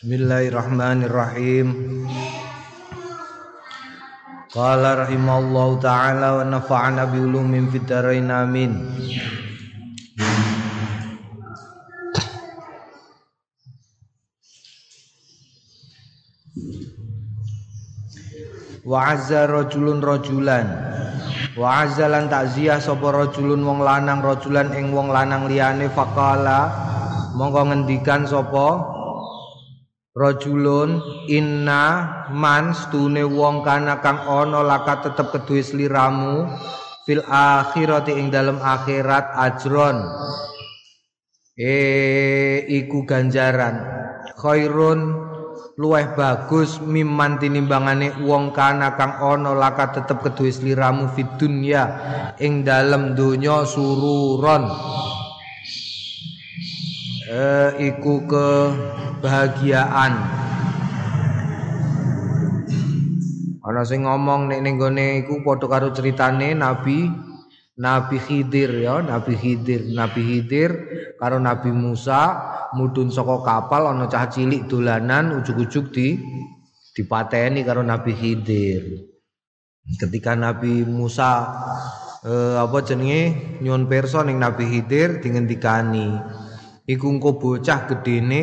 Bismillahirrahmanirrahim. Qala rahimallahu taala wa nafa'ana bi ulumin fid amin. Wa azza rajulun rajulan Wa azza lan takziah sapa rajulun wong lanang rajulan ing wong lanang liyane faqala mongko ngendikan sapa rajulun inna man stune wong kana kang ana laka tetep keduwe sliramu fil akhirati ing dalem akhirat ajron. E iku ganjaran. Khairun luweh bagus miman tinimbangane wong kana kang ana laka tetep keduwe sliramu fid dunya ing dalem donya sururon eh, iku kebahagiaan. Ana sing ngomong nek ning gone iku padha karo critane Nabi Nabi Khidir ya Nabi Khidir Nabi Khidir karo Nabi Musa mudhun saka kapal ana cah cilik dolanan ujug-ujug di dipateni karo Nabi Khidir. Ketika Nabi Musa eh, apa jenenge nyuwun pirsa ning Nabi Khidir dingendikani iku engko bocah gedene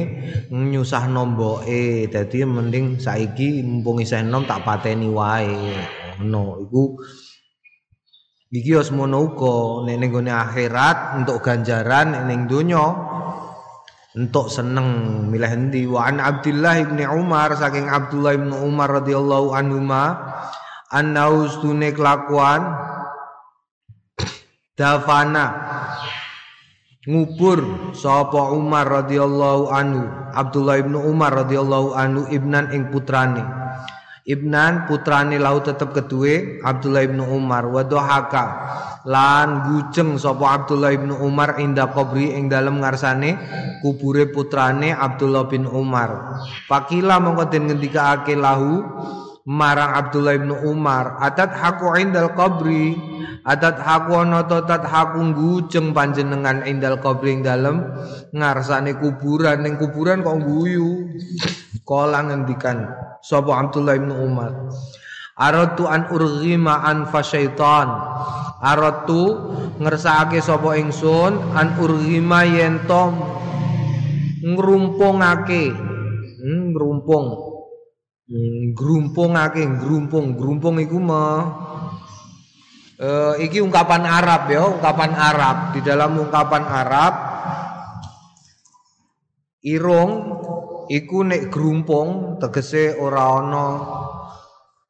nyusah nomboke dadi mending saiki mumpung isih enom tak pateni wae. Ngono iku iki yo semono uga. Nek ning gone akhirat untuk ganjaran ning donya untuk seneng. Milih endi? Wa an Abdullah ibni Umar saking Abdullah ibn Umar radhiyallahu anhu ma annahu kelakuan dafana ngubur sapa Umar radhiyallahu anhu Abdullah ibnu Umar radhiyallahu anhu ibnan ing putrane. Ibnan putrane lau tetep kedue Abdullah ibnu Umar. Wa dohaka lan gujeng sapa Abdullah ibnu Umar inda kubri ing dalem ngarsane kubure putrane Abdullah bin Umar. Pakila mongko den ngendikaake lahu marang Abdullah bin Umar atat haku indal qabri? Atat haku ana tat haku ngujeng panjenengan indal qabri ing dalem ngarsane kuburan. Ning kuburan kok guyu kala ngendikan sapa Abdullah bin Umar? Aratu an urghima an fasyaitan Aratu ngersakake sapa ingsun an urghima yen to ngrumpungake ngrumpung Hmm, grumpungake grumpung grumpung iku me uh, iki ungkapan Arab ya ungkapan Arab. Di dalam ungkapan Arab irung iku nek grumpung tegese ora ana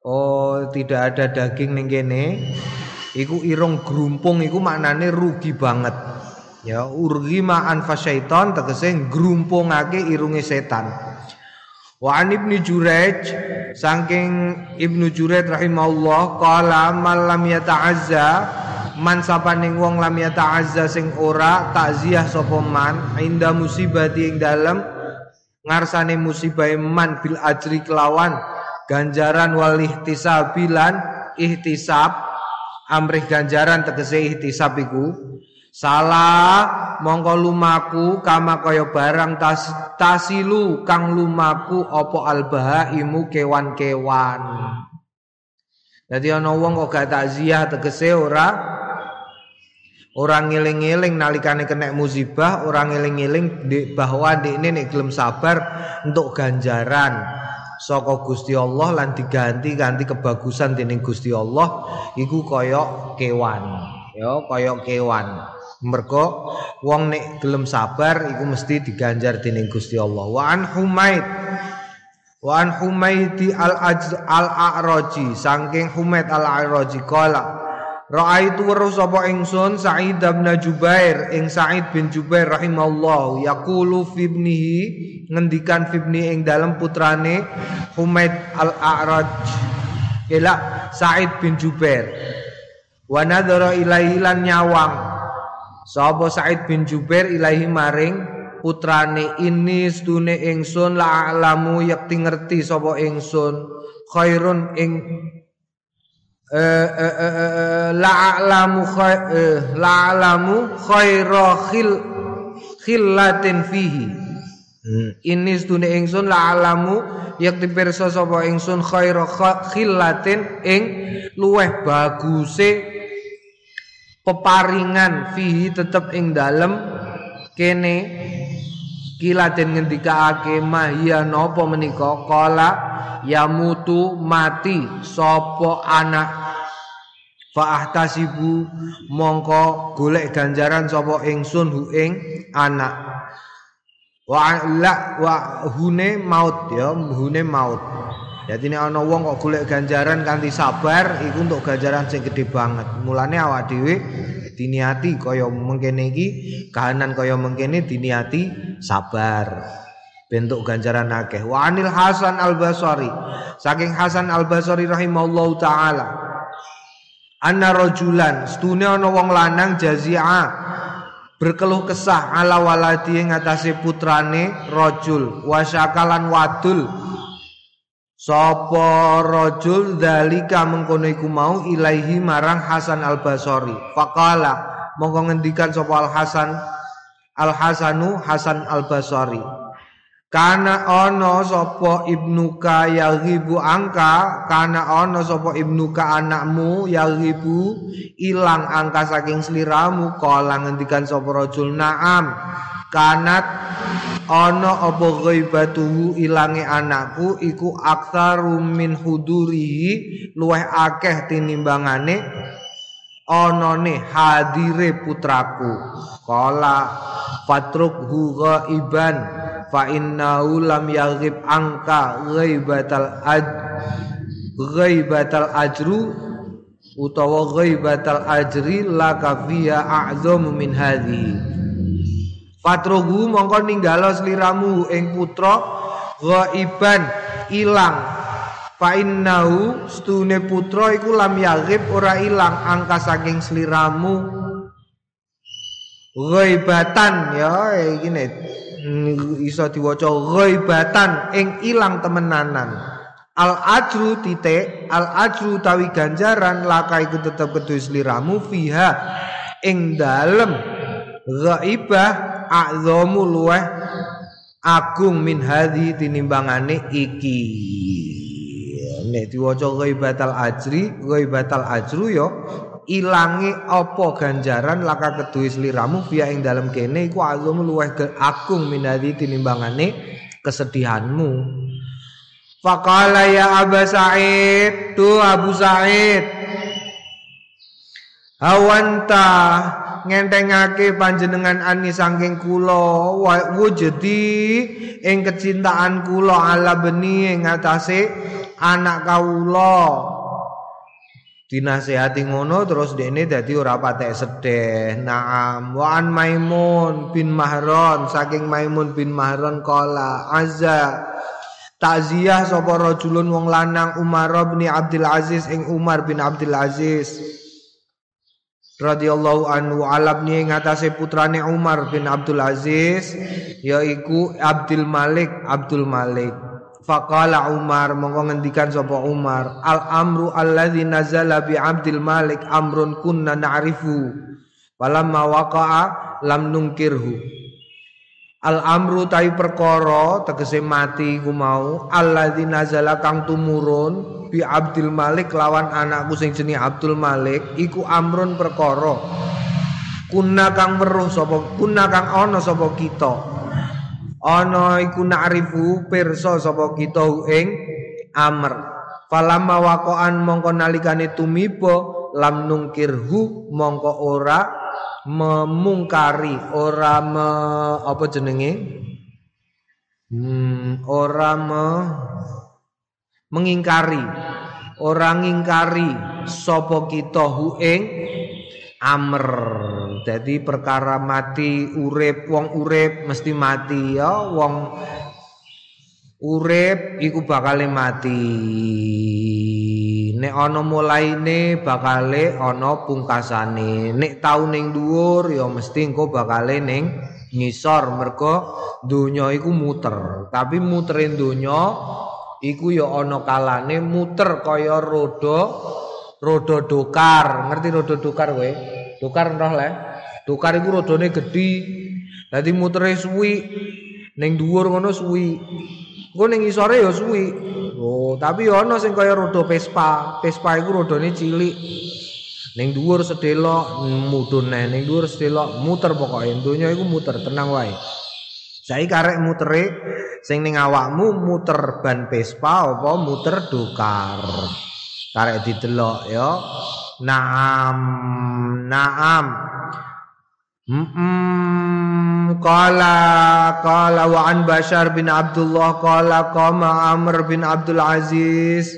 oh tidak ada daging ning kene iku irung grumpung iku maknane rugi banget. Ya urgima an fasyaiton tegese grumpungake irunge setan Wa an Ibnu Jurayj saking Ibnu Jurayj rahimahullah qala man lam yata'azza man sapaning wong lam yata'azza sing ora takziah sapa man inda musibati ing dalem ngarsane musibah man bil ajri kelawan ganjaran wal ihtisabilan ihtisab amrih ganjaran tegese ihtisab iku Salah mongko lumaku kama kaya barang tas, tasilu kang lumaku opo albahaimu kewan-kewan. Jadi ana wong kok gak takziah tegese ora orang ngiling-ngiling nalikane kena musibah, orang ngiling-ngiling di, bahwa ini nek gelem sabar untuk ganjaran. Saka Gusti Allah lan diganti ganti kebagusan dening Gusti Allah iku kaya kewan. Ya kaya kewan mergo wong nek gelem sabar iku mesti diganjar dening Gusti Allah. Wa an humaid. Wa an humaidi al al a'raji saking humaid al a'raji kala Ra'aitu weruh sapa ingsun Sa'id bin Jubair. Ing Sa'id bin Jubair rahimallahu yaqulu fi ibnihi ngendikan fi ibni ing dalem putrane Humaid al-A'raj. Ila Sa'id bin Jubair wa nadhara ilaihi lan nyawang Sapa Said bin Jubair ilahi maring putrane ini stune ingsun la alamu yakti ngerti sapa ingsun khairun ing eh, eh, eh, la alamu la alamu khaira khil khillatin fihi Hmm. Ini stune ingsun la alamu yakti pirsa sapa ingsun khairu khillatin ing luweh baguse peparingan fihi tetep ing dalem. Kene kilaten ngendikaake mahia napa menika? Kala ya mutu mati sapa anak? Fa ahtasibu mongko golek ganjaran sapa ingsun hu ing anak. Wa la wa hune maut ya hune maut jadi ini ana wong kok golek ganjaran kanthi sabar iku untuk ganjaran sing gede banget. Mulane awak dhewe diniati kaya mengkene iki kahanan kaya mengkene diniati sabar. Bentuk ganjaran akeh. Wa anil Hasan Al Basri saking Hasan Al Basri rahimallahu taala. Anna rajulan stune ana wong lanang jazia berkeluh kesah ala waladi ing atase putrane rajul wasyakalan wadul sapa rajul dalika mengkono iku mau ilaihi marang Hasan Al Basri faqala mongko ngendikan sapa Al Hasan Al Hasanu Hasan Al Basri Kana ana sapa ibnuka yaghibu angka kana ana sapa ibnuka anakmu yaghibu ilang angka saking sliramu kala ngendikan sapa rajul naam. Kanat ana apa ghaibatuhu ilange anakku iku aktsaru min hudurihi luweh akeh tinimbangane anane hadire putraku. Kala fatruk ghaiban fa innahu lam yaghib angka ghaibatal aj ghaibatal ajru utawa ghaibatal ajri la kafiya a'zam min hadhi. Fatrogu mongko ninggalo sliramu ing putra ghaiban ilang. Fa innahu stune putra iku lam yaghib ora ilang angka saking sliramu ghaibatan ya iki iso diwaca ghaibatan ing ilang temenanan. Al ajru titik al ajru tawi ganjaran laka iku tetep kedue sliramu fiha. Ing dalem ghaibah a'zamu luweh agung min hadhi tinimbangane iki. Nek diwaca ghaibatal ajri ghaibatal ajru yo ilangi apa ganjaran laka kedue sliramu via ing dalam kene iku azum luweh agung minadi tinimbangane kesedihanmu. Faqala ya Abu Sa'id tu Abu Sa'id Hawanta ngentengake panjenengan ani saking kula wujudi ing kecintaan kula ala beni ing anak kawula dinasehati ngono terus dene dadi ora patek sedeh naam wa an maimun bin mahron saking maimun bin mahron kala azza takziah sapa rajulun wong lanang Umar bin Abdul Aziz ing Umar bin Abdul Aziz radhiyallahu anhu alabni ngatasé putrane Umar bin Abdul Aziz yaiku Abdul Malik Abdul Malik Faqala Umar mongko ngendikan sapa Umar al amru alladzi nazala bi Abdul Malik amrun kunna na'rifu walamma waqa'a lam nungkirhu. Al amru tai perkara tegese mati ku mau alladzi nazala kang tumurun bi Abdul Malik lawan anakku sing jenenge Abdul Malik iku amrun perkara. Kunna kang weruh sapa kunna kang ana sapa kita ana iku na'rifu pirsa sapa kita ing amr. Falamma waqa'an mongko nalikane tumiba lam nungkirhu mongko ora memungkari ora me, apa jenenge? Hmm, ora me, mengingkari ora ngingkari sapa kita hu ing amr Jadi perkara mati urip wong urip mesti mati ya. Wong urip iku bakal mati. Nek ana mulaine bakale ana pungkasane. Nek tau ning dhuwur ya mesti engko bakale ning ngisor. Mergo donya iku muter. Tapi muterin donya iku ya ana kalane muter kaya roda roda dokar. Ngerti roda dokar kowe? Dokar roh le dokar iku rodane gedhi dadi mutere suwi Ning dhuwur ngono suwi. Engko ning isore ya suwi. Oh, tapi ya ana sing kaya roda Vespa. Vespa iku rodane cilik. Ning dhuwur sedelok mudhun neh, ning dhuwur sedelok muter pokoke. Donya iku muter, tenang wae. Saiki karek mutere sing ning awakmu muter ban Vespa apa muter dokar. Karek didelok ya. Naam, naam. Hmm, qala qala wa an Bashar bin Abdullah qala qama Amr bin Abdul Aziz.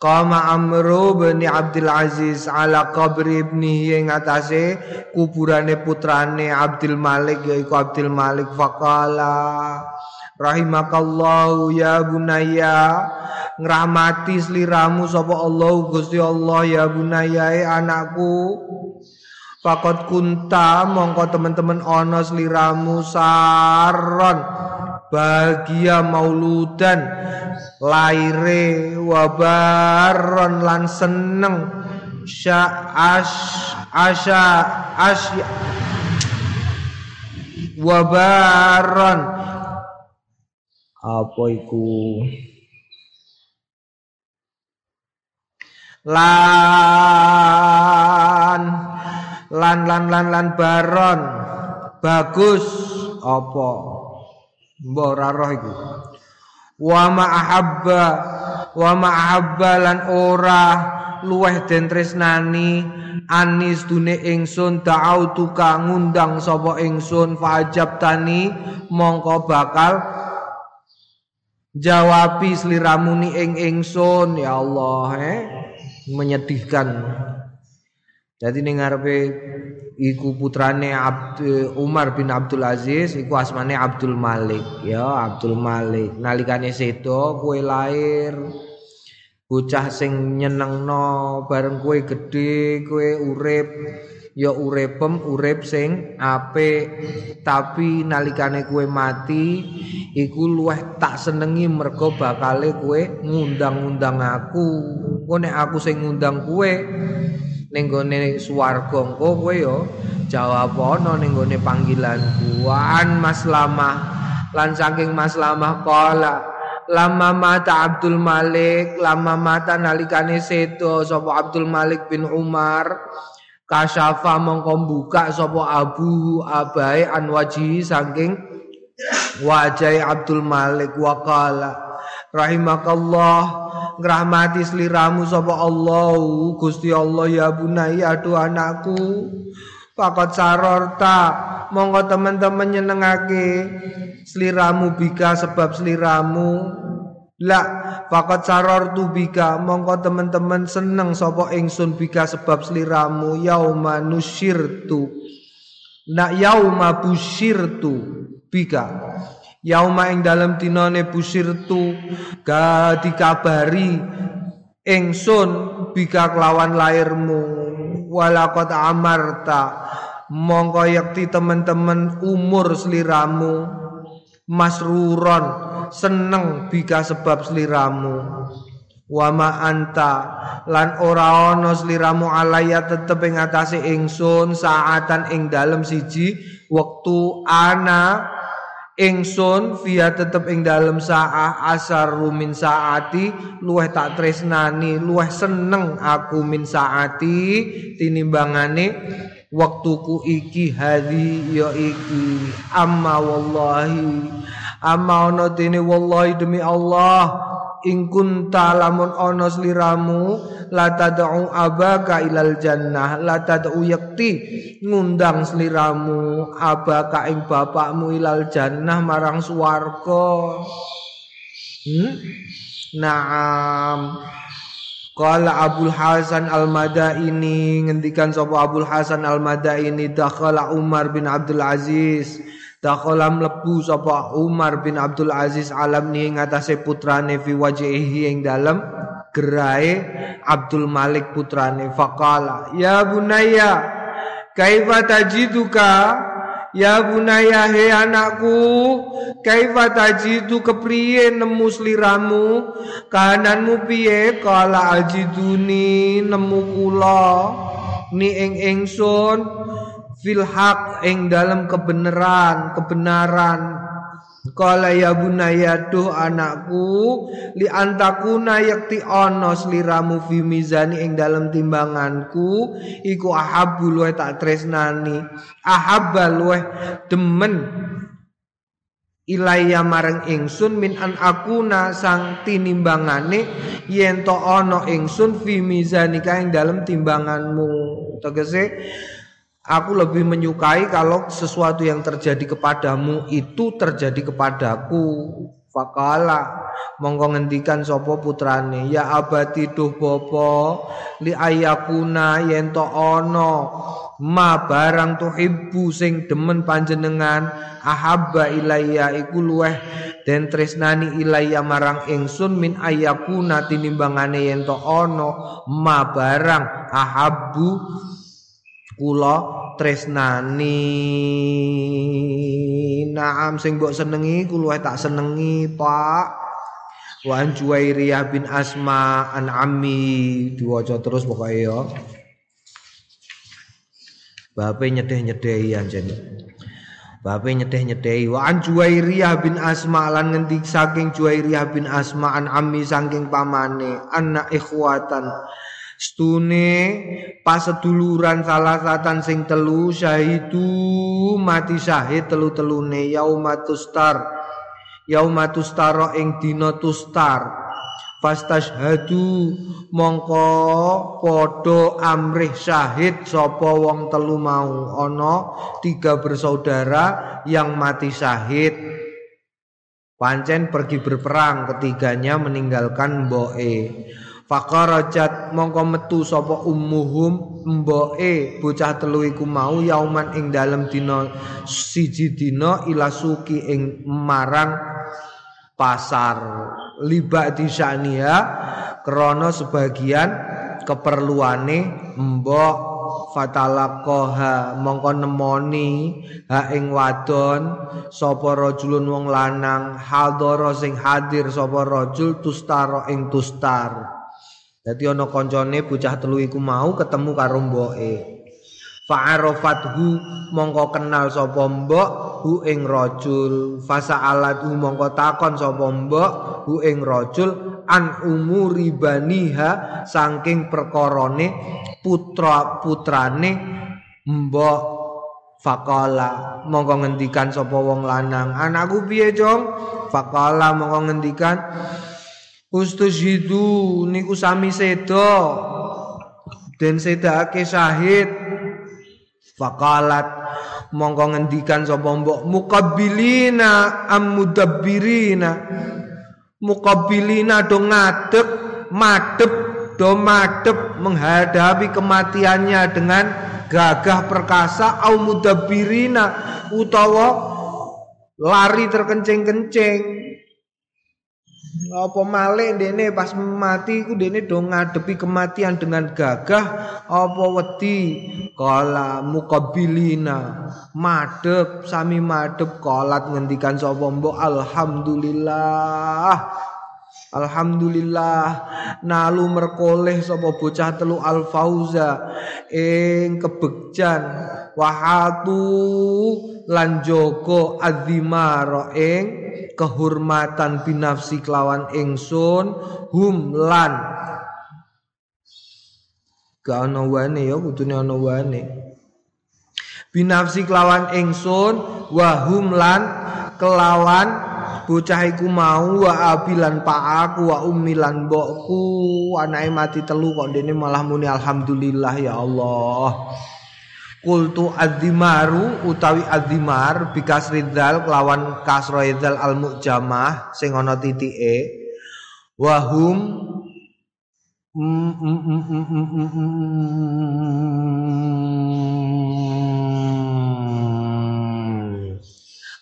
Qama Amr bin Abdul Aziz ala qabri ibni ing atase kuburane putrane Abdul Malik yaiku Abdul Malik. Faqala rahimakallahu ya bunaya ngrahmati sliramu sapa Allah Gusti Allah ya bunaya anakku Fakot kunta mongko teman-teman ono sliramu saron. Bahagia mauludan laire wabaron lan seneng. Sya as asya asya wabaron. Apa iku? Lan lan lan lan lan baron. Bagus. Apa? Mbok ora roh iku. Wa wa lan ora luweh den tresnani. Anis dune ingsun ta'autu ka ngundang sapa ingsun fajab tani mongko bakal jawabi sliramu ni ing ingsun. Ya Allah eh. Menyedihkan jadi ning ngarepe iku putrane Abd, Umar bin Abdul Aziz iku asmane Abdul Malik. Ya Abdul Malik. Nalikane sedo kue lahir bocah sing nyenengno bareng kue gede kue urip. Ya uripem urip sing apik. Tapi nalikane kue mati iku luweh tak senengi mergo bakale kue ngundang-undang aku. Kok nek aku sing ngundang kue ning gone swarga engko kowe ya jawab ana ning gone panggilanku an maslamah lan saking maslamah qala lama mata Abdul Malik lama mata nalikane sedo sapa Abdul Malik bin Umar kasyafa mongko buka sapa abu abai an waji saking wajah Abdul Malik waqala rahimakallah ngrahmati sliramu sapa Allah. Gusti Allah ya bunaya aduh anakku. Pakot sarorta monggo teman-teman nyenengake sliramu bika sebab sliramu. La fakot saror tu bika. Monggo teman-teman seneng sapa ingsun bika sebab sliramu. Yauma nusyirtu. Na yauma busyirtu bika yauma ing dalam dinane busirtu ga dikabari ingsun bika kelawan lairmu walakot amarta mongko yakti teman-teman umur seliramu. Masruron seneng bika sebab seliramu. Wama anta lan ora ana sliramu alaya tetep ing atase ingsun saatan ing dalem siji wektu ana ingsun via tetep ing dalem saah asar rumin saati luweh tak tresnani luweh seneng aku min saati tinimbangane waktuku iki hari ya iki amma wallahi amma ono dene wallahi demi Allah ing kunta lamun ana sliramu la tad'u abaka ilal jannah la tad'u yakti ngundang sliramu abaka ing bapakmu ilal jannah marang swarga. Hmm? Naam. Qala Abdul Hasan Al-Madaini ngendikan sapa Abdul Hasan Al-Madaini dakhala Umar bin Abdul Aziz Dakhala mlebu sapa Umar bin Abdul Aziz alam ni ngatasé putrane fi wajhihi ing dalem gerahe Abdul Malik putrane. Faqala ya bunaya kaifa tajiduka? Ya bunaya he anakku kaifa tajidu kepriye nemu sliramu? Kananmu piye? Kala ajiduni nemu kula ni ing ingsun fil haq ing dalam kebenaran kebenaran. Kala ya bunaya duh anakku li antakuna yakti ana sliramu fi mizani ing dalam timbanganku iku ahabbu luwe tak tresnani. Ahabba luwe demen ilaya marang ingsun min an akuna sang tinimbangane yen to ana ingsun fi mizani ing dalam timbanganmu. Tegese Aku lebih menyukai kalau sesuatu yang terjadi kepadamu itu terjadi kepadaku. Fakala mongko ngendikan sapa putrane ya abadi duh bapa li ayakuna yen to ana ma barang tuhibbu sing demen panjenengan ahabba ilayya iku luweh den tresnani ilayya marang ingsun min ayakuna tinimbangane yen to ana ma barang ahabbu kula tresnani. Naam sing mbok senengi kula tak senengi Pak. Wa Juwairiyah bin Asma an Ammi. Diwaca terus pokoke ya Bape nyedeh-nyedehi anjen Bape nyedeh-nyedehi wa an Juwairiyah bin Asma lan ngendi saking Juwairiyah bin Asma an Ammi saking pamane. Anak ikhwatan Stune pas seduluran salah satan sing telu syahidu mati syahid telu-telune yaumatustar. Yaumatustara ing dina tustar. Fastashhadu mongko padha amrih syahid sapa wong telu mau. Ana tiga bersaudara yang mati syahid. Pancen pergi berperang ketiganya meninggalkan mboke Fakarajat mongko metu sapa ummuhum mboke bocah telu iku mau yauman ing dalem dina siji dina ila suki ing marang pasar. Liba disania krana sebagian keperluane mbok fatalakoha mongko nemoni ha ing wadon sapa rajulun wong lanang hadara sing hadir sapa rajul tustara ing tustar Dadi ana kancane bocah telu iku mau ketemu karo mboke. Fa'arafathu mongko kenal sapa mbok hu ing rajul. Fasa'alatu mongko takon sapa mbok hu ing rajul an umuri baniha saking perkarane putra putrane mbok Fakala mongko ngendikan sapa wong lanang anakku piye jong Fakala mongko ngendikan Ustushidu niku sami sedo den sedake syahid. Faqalat mongko ngendikan sapa mbok? Muqabbilina am mudabbirina. Do madep do madep menghadapi kematiannya dengan gagah perkasa au mudabbirina utawa lari terkencing-kencing apa malih dene pas mati iku dene do ngadepi kematian dengan gagah apa wedi? Kala muqabilina madhep sami madhep kolat ngendikan sapa mbok alhamdulillah. Alhamdulillah. Nalu merkoleh sapa bocah telu al fauza ing kebegjan wahatu lan joko adzimara ing kehormatan binafsi kelawan ingsun hum lan. Gak ana wane ya kudune ana wane. Binafsi kelawan ingsun wa hum lan. Kelawan bocah iku mau wa abilan pak aku wa umilan mbokku. Anake mati telu kok dene malah muni alhamdulillah ya Allah Kultu adzimaru utawi adzimar bikas rizal kelawan kasro al mujamah sing ana titike. Wahum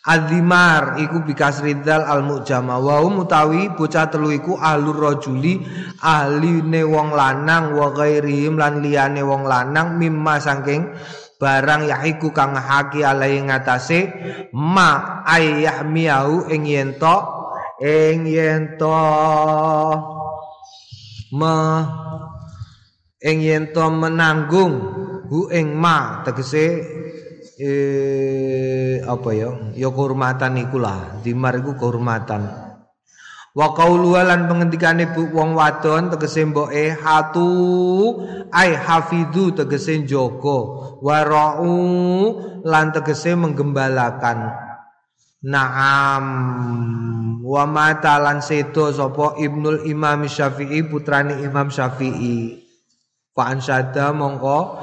Adzimar iku bikas rizal al mujama wahum utawi bocah telu iku ahlur rajuli ahli ne wong lanang wa ghairihim lan liyane wong lanang mimma saking barang yahiku kang haki alai ngatasé ma ayah miau ing yen to ing yen to. Me ing yen to menanggung hu ing ma tegese eh apa ya ya kehormatan iku lah dimar iku kehormatan wa qaulu lan pengendikane wong wadon tegese mboke hatu ai hafidu tegese jaga warau lan tegese menggembalakan. Naam. Wa mata lan sedo sapa Ibnul Imam Syafi'i putrane Imam Syafi'i. Fa ansyada mongko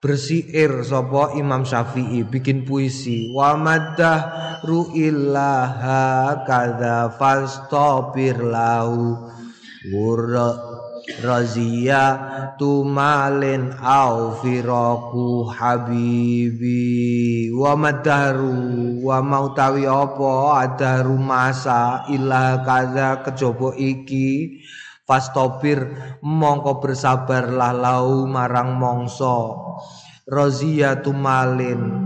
bersiir sapa Imam Syafi'i bikin puisi. Wa maddah ru'illaha kadza fastabir lahu. Razia tumalin au firaku habibi. Wa madaru wa mautawi apa adaru masa illa kadza kejaba iki fastopir mongko bersabarlah lau marang mongso rozia tumalin.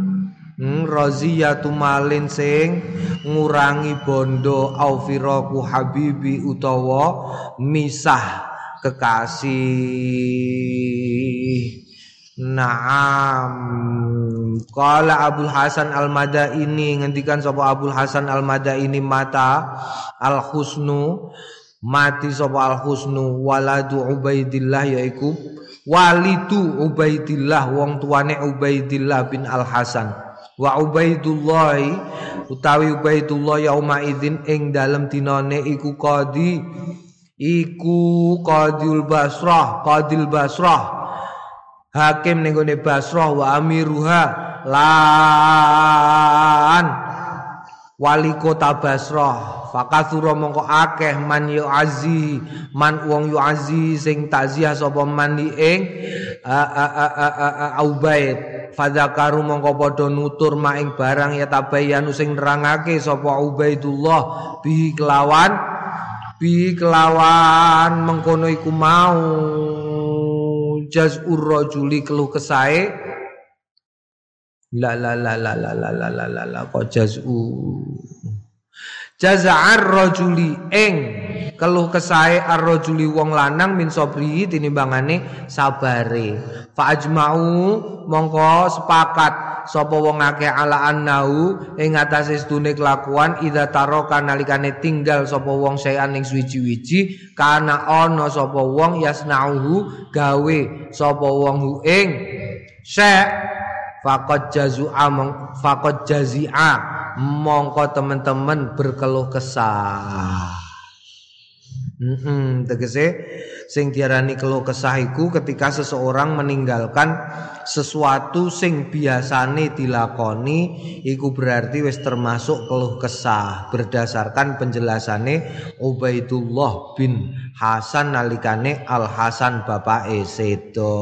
Hmm, rozia tumalin sing ngurangi bondo au firaku habibi utawa misah kekasih. Naam. Kala Abdul Hasan Al-Madaini ngendikan sapa Abdul Hasan Al-Madaini mata Al-Husnu mati sapa al husnu waladu ubaidillah yaiku walidu ubaidillah wong tuane ubaidillah bin al hasan wa ubaidullah utawi ubaidullah yauma idzin ing dalem dinane iku qadi iku qadil basrah qadil basrah. Hakim ning basrah wa amiruha lan wali kota basrah Fakasura mongko akeh man yu'azi man wong yu'azi sing takziah sapa man ing Ubaid fadzakaru mongko padha nutur maing barang ya tabayanu sing nerangake sapa Ubaidullah bi kelawan bi kelawan mengkono iku mau jazur rajuli keluh kesae la la la la la la la la la kok jazu Jaza'ar rajuli ing keluh kesae ar-rajuli wong lanang min sabri tinimbangane sabare. Fa ajma'u mongko sepakat sapa wong akeh ala annahu ing atase sedune kelakuan idza taraka nalikane tinggal sapa wong sayan ing suwi-wiji kana ana sapa wong yasnauhu gawe sapa wong ing syek faqad jazu'a faqad jazi'a mongko teman-teman berkeluh kesah. Mm -mm, tegese sing diarani keluh kesah iku ketika seseorang meninggalkan sesuatu sing biasane dilakoni iku berarti wis termasuk keluh kesah berdasarkan penjelasane Ubaidullah bin Hasan nalikane Al Hasan bapak Esedo.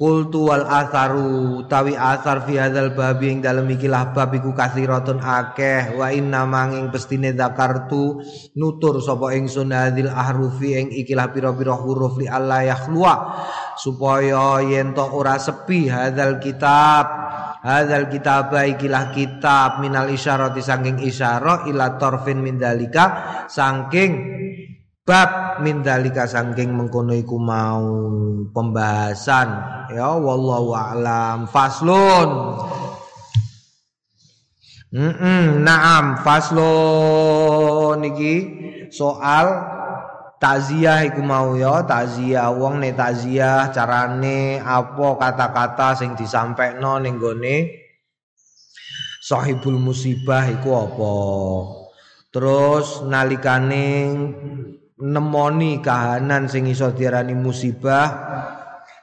Kultu wal atharu tawi athar fi hadzal babi ing dalem ikilah bab iku kathiratun akeh. Wa inna manging pestine zakartu nutur sapa ingsun hadzal ahrufi ing ikilah pira-pira huruf li Allah yakhluwa supaya yen ora sepi hadzal kitab. Hadzal kitab ikilah kitab minal isyarati saking isyarah ila tarfin min dalika saking bab mindalika sangking mengkono iku mau pembahasan. Ya wallahu a'lam. Faslun. Mm -mm, naam faslun iki. Soal takziah iku mau ya takziah. Wong nek takziah carane apa kata-kata sing disampaikno ning gone. Sahibul musibah iku apa? Terus nalikane nemoni kahanan sing iso diarani musibah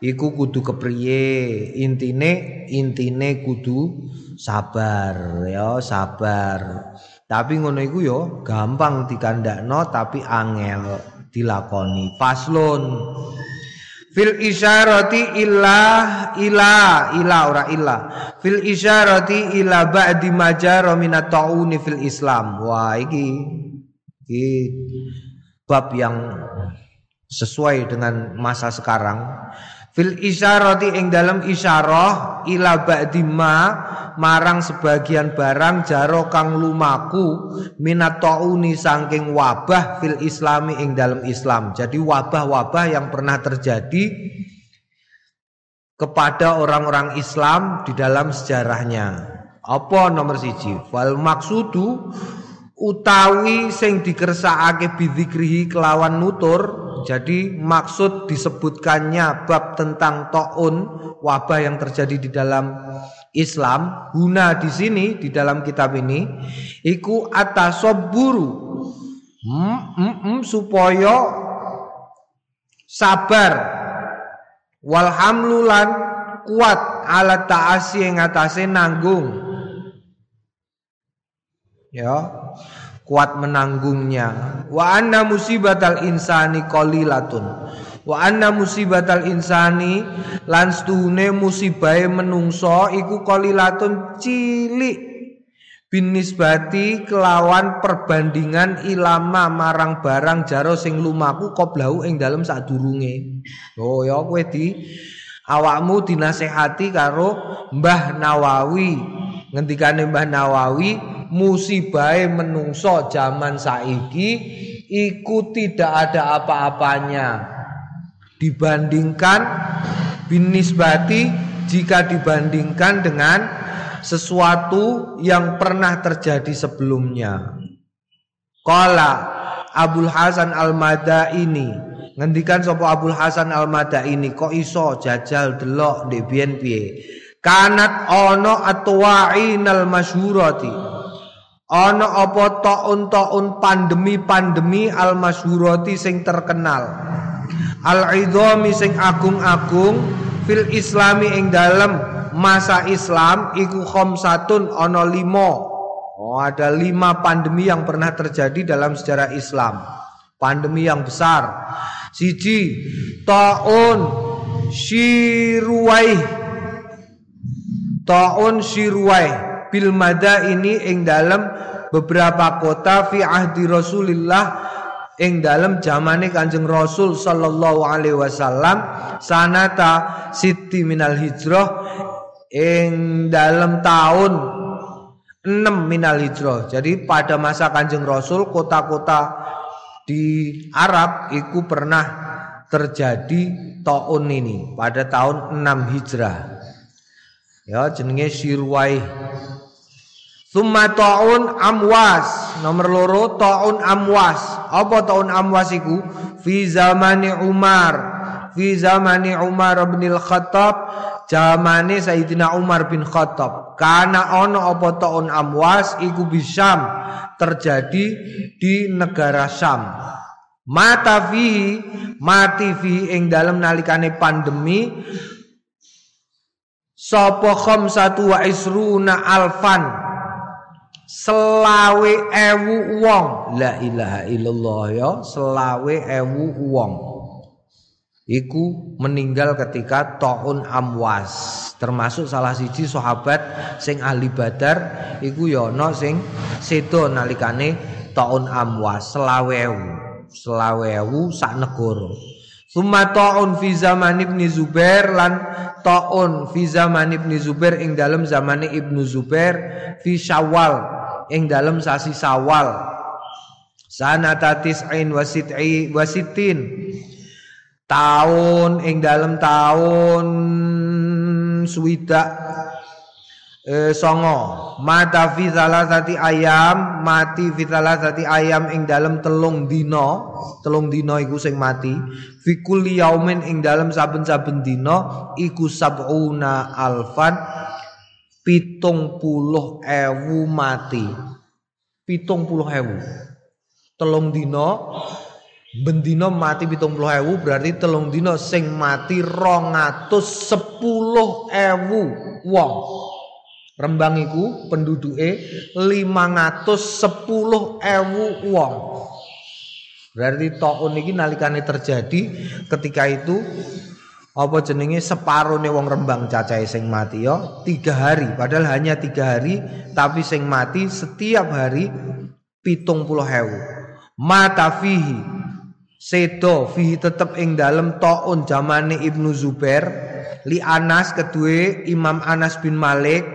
iku kudu kepriye? Intine intine kudu sabar ya sabar. Tapi ngono iku yo gampang dikandakno tapi angel dilakoni. Faslun fil isyarati illa ila ila ora illa fil isyarati ila ba'di majara minat tauni fil islam. Wah iki iki bab yang sesuai dengan masa sekarang fil isyarati ing dalam isyarah ila ba'dima marang sebagian barang jaro kang lumaku minat tauni saking wabah fil islami ing dalam Islam jadi wabah-wabah yang pernah terjadi kepada orang-orang Islam di dalam sejarahnya. Apa nomor siji? Wal maksudu utawi sing dikersakake bidzikrihi kelawan nutur. Jadi maksud disebutkannya bab tentang taun wabah yang terjadi di dalam Islam. Guna di sini di dalam kitab ini iku atasabburu. Hmm, hmm, hmm, supaya sabar walhamlulan kuat ala ta'asi yang atase nanggung ya. Kuat menanggungnya. Wa anna musibatal insani qalilatun. Wa anna musibatal insani lan stune musibahe menungso iku qalilatun cilik. Binisbati kelawan perbandingan ilama marang barang jaro sing lumaku qoblahu ing dalem sadurunge. Oh ya kowe di awakmu dinasehati karo Mbah Nawawi. Ngendikane Mbah Nawawi musibahe menungso zaman saiki iku tidak ada apa-apanya dibandingkan binisbati jika dibandingkan dengan sesuatu yang pernah terjadi sebelumnya. Qala Abdul Hasan Al-Madaini ngendikan sapa Abdul Hasan Al-Madaini kok iso jajal delok biyen piye. Kanat ana atwa'inal masyhurati Ana apa taun-taun pandemi-pandemi al-masyhurati sing terkenal. Al-idhami sing agung-agung fil islami ing dalem masa Islam iku khamsatun ana lima. Oh, ada lima pandemi yang pernah terjadi dalam sejarah Islam. Pandemi yang besar. Siji, taun Shiruwai. Taun Shiruwai bil ini ing dalam beberapa kota fi ahdi Rasulillah ing dalam zamane Kanjeng Rasul sallallahu alaihi wasallam sanata siti minal hijrah ing dalam tahun 6 minal hijrah. Jadi pada masa Kanjeng Rasul kota-kota di Arab itu pernah terjadi tahun ini pada tahun 6 Hijrah. Ya jenenge Sirwai Summa ta'un amwas. Nomor loro ta'un amwas. Apa ta'un amwas iku? Fi zamani Umar. Fi zamani Umar bin Khattab. Zamani Sayyidina Umar bin Khattab. Karena ono apa ta'un amwas Iku bisam Terjadi di negara Syam. Mata fihi Mati fihi ing dalam nalikane pandemi. Sopo satu wa isruna alfan selawe ewu wong. La ilaha illallah ya selawe ewu wong. Iku meninggal ketika taun amwas. Termasuk salah siji sahabat sing ahli badar iku ya ana sing sedo nalikane taun amwas. Selawe ewu selawe ewu sak negara. Summa ta'un fi zaman Ibnu Zubair lan ta'un fi zaman Ibnu Zubair ing dalam zaman Ibnu Zubair fi Syawal ing dalam sasi Sawal. Sanata tis'in wasit'i wasitin tahun ing dalam tahun swidak eh, songo. Mata fi salasati ayam mati fi salasati ayam ing dalam telung dino telung dino iku sing mati. Fi kulli yaumin ing dalam saben-saben dino iku sab'una alfan pitung puluh ewu mati. Pitung puluh ewu. Telung dino bendino mati pitung puluh ewu berarti telung dino sing mati rongatus sepuluh ewu wong. Rembang iku penduduke sepuluh ewu wong. Berarti tahun ini nalikane terjadi ketika itu apa jenenge separone wong Rembang cacahe sing mati yo tiga hari. Padahal hanya tiga hari tapi sing mati setiap hari pitung puluh hewu mata fihi. Sedo fihi tetep ing dalem taun zamane Ibnu Zubair. Li Anas kedue Imam Anas bin Malik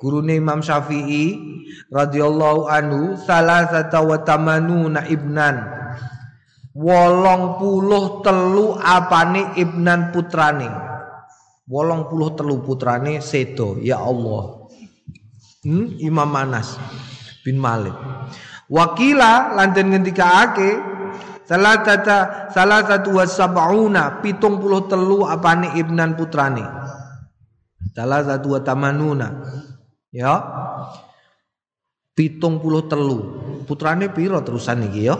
gurune Imam Syafi'i radhiyallahu anhu salah satu wa tamanuna ibnan wolong puluh telu apane ibnan putrane? Wolong puluh telu putrane sedo ya Allah. Hmm? Imam Manas bin Malik. Wakila lanten ngendikaake salah tata salah satu wasab'una pitung puluh telu apane ibnan putrane? Salah satu tamanuna. Ya. Pitung puluh telu. Putrane piro terusan iki ya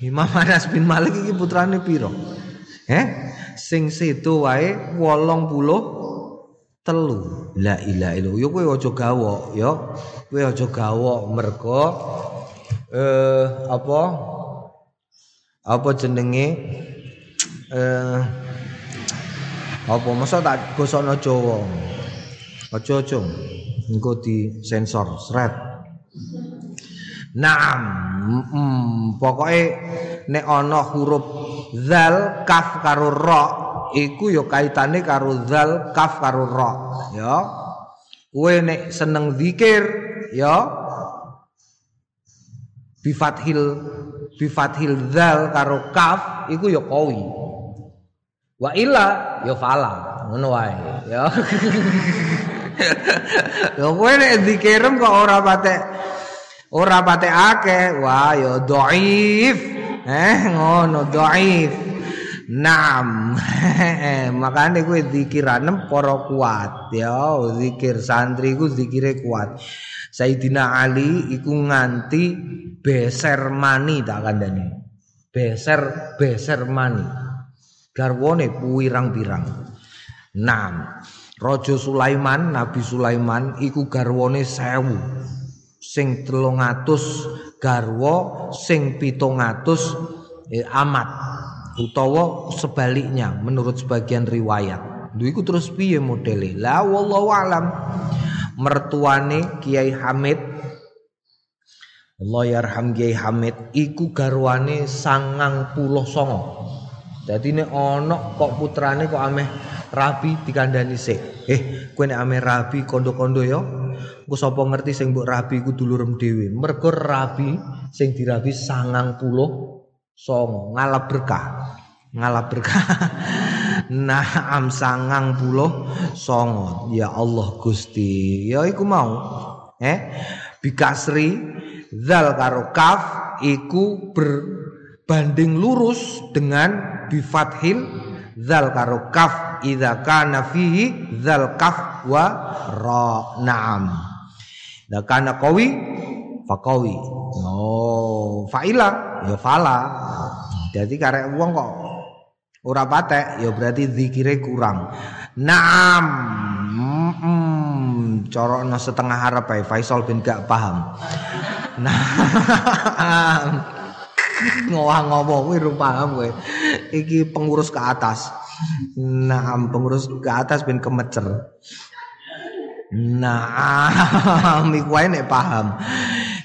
Imam Anas bin Malik iki putrane piro eh sing sedo wae 80 telu. La ilaha illallah. Yo kowe aja gawok yo kowe aja gawok mergo eh apa? Apa jenenge? Eh apa? Masa tak gosokno Jawa? Aja aja engko di sensor sret Naam, mm, pokoke nek ana huruf zal kaf karo ra iku ya kaitane karo zal kaf karo ra ya. Kowe nek seneng zikir ya bi fathil bi fathil zal karo kaf iku ya qawi. Wa illa ya fala, ngono wae ya. ya kowe nek zikirem kok ora patek ora pate akeh wah ya dhaif eh ngono dhaif Naam. Makane kowe zikiranem para kuat ya, zikir santri ku zikire kuat. Sayyidina Ali iku nganti beser mani tak kandhani. Beser beser mani. Garwane pirang-pirang. Naam. Raja Sulaiman, Nabi Sulaiman iku garwane sewu. Sing telung atus garwa sing pitung atus eh, amat utawa sebaliknya menurut sebagian riwayat. Iku terus piye modele? La wallahu alam. Mertuane Kiai Hamid Allah yarham Kiai Hamid iku garwane sangang puluh songo jadi ini ono kok putrane kok ameh rabi dikandani sik. Eh kowe nek ameh rabi kondo-kondo ya Engko sapa ngerti sing mbok rabi iku dulurem dhewe. Mergo rabi sing dirabi 90 songo. Ngalap berkah. Ngalap berkah. Naam sangang puluh songo. Ya Allah Gusti. Ya iku mau. Eh? Bikasri Zal karo kaf Iku berbanding lurus Dengan bifathil Zal karo kaf. Idha kana fihi Zal kaf wa ra. Naam Lah kana qawi faqawi. Oh, faila ya fala. Jadi karek wong kok ora patek ya berarti zikire kurang. Naam. Hmm, corokno setengah harap ae Faisal bin gak paham. Naam. Ngowah ngomong kuwi paham kowe. Iki pengurus ke atas. Naam, pengurus ke atas ben kemecer. Nah, iku nek paham.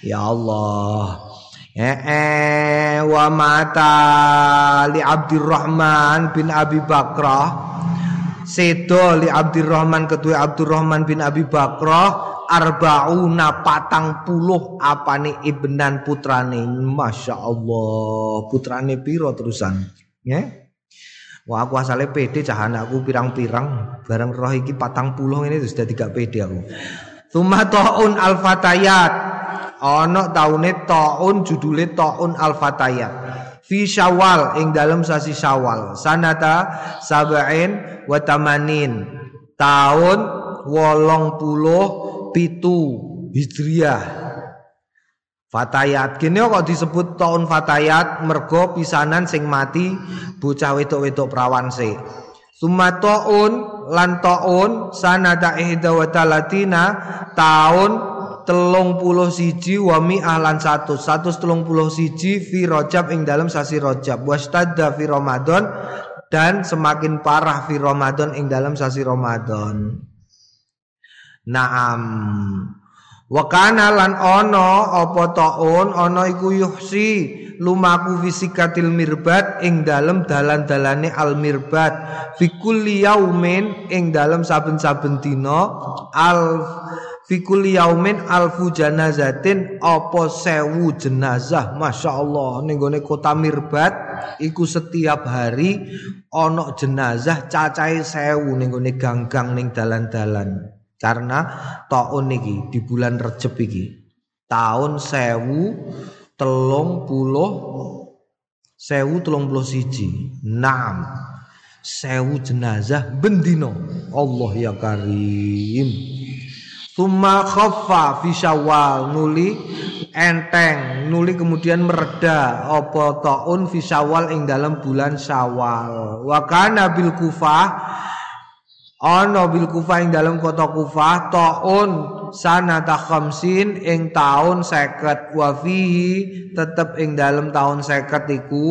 Ya Allah. Eh, eh wa mata li Abdurrahman bin Abi Bakrah. Sedo li Abdurrahman ketua Abdurrahman bin Abi Bakrah arbauna patang puluh apane ibnan putrane. Masya Allah. Putrane piro terusan? Ya Wah aku asalnya pede cah anakku pirang-pirang barang roh iki patang puluh ini sudah tiga pede aku. Tuma taun al fatayat. Ono taune taun judule taun al fatayat. Fi Syawal ing dalam sasi Syawal. Sanata sabain wa tamanin. Tahun wolong puluh pitu Hijriah Fatayat kene kok disebut tahun Fatayat mergo pisanan sing mati bocah wedok-wedok prawan se. Summa taun lan taun sanada ihda wa talatina taun telung puluh siji wa mi'ah lan satu satu telung puluh siji fi rojab ing dalam sasi rojab wastadda fi Ramadan dan semakin parah fi Ramadan ing dalam sasi Ramadan. Naam. Wa kana lan ana apa taun ana iku yuhsi lumaku fisikatil mirbat ing dalem dalan-dalane al mirbat fi kulli yaumin ing dalem saben-saben dina al fi kulli yaumin alfu janazatin apa sewu jenazah masyaallah. Ning gone kota mirbat iku setiap hari ana jenazah cacahe sewu ganggang ning dalan-dalan karena taun iki di bulan Recep iki tahun sewu telung puluh sewu telung puluh siji enam sewu jenazah bendino Allah ya karim. Tuma khaffa fi syawal nuli enteng nuli kemudian mereda apa taun fi syawal ing dalam bulan syawal. Wa kana bil kufah ana bil kufah ing dalam kota kufah taun sanata khamsin ing taun 50 wa fihi tetep ing dalam taun 50 iku.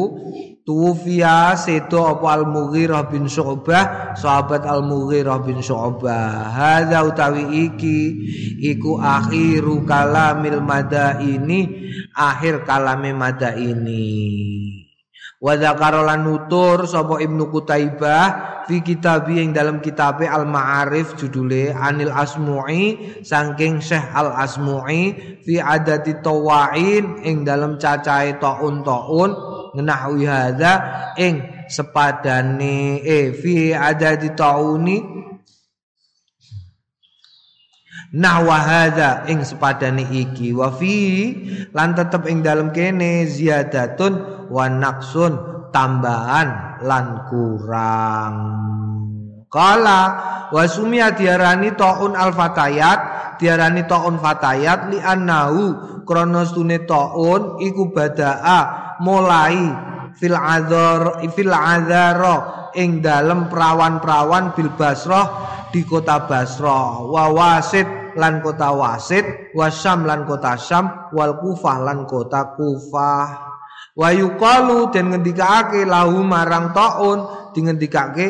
Tufiya sedo apa Al-Mughirah bin Syu'bah Sahabat Al-Mughirah bin Syu'bah. Hadha utawi iki Iku akhiru kalamil mada ini Akhir kalame mada ini Wadakarolan nutur Sopo Ibnu Kutaibah Fi kitabi yang dalam kitab Al-Ma'arif judule Anil Asmu'i Sangking Syekh Al-Asmu'i Fi adati tawain Yang dalam cacai ta'un-ta'un ngenahwi hadza ing sepadane eh fi adadi tauni nahwa ing sepadane iki. Wa fi lan tetep ing dalem kene ziyadatun wa naqsun tambahan lan kurang. Kala wa sumia diarani taun al fatayat diarani taun fatayat li annahu krana taun iku badaa mulai fil azar fil azara ing dalem prawan-prawan bil basrah di kota Basrah. Wa wasit lan kota wasit wa syam lan kota syam wal kufah lan kota kufah. Wa yuqalu den ngendikake lahu marang taun dingendikake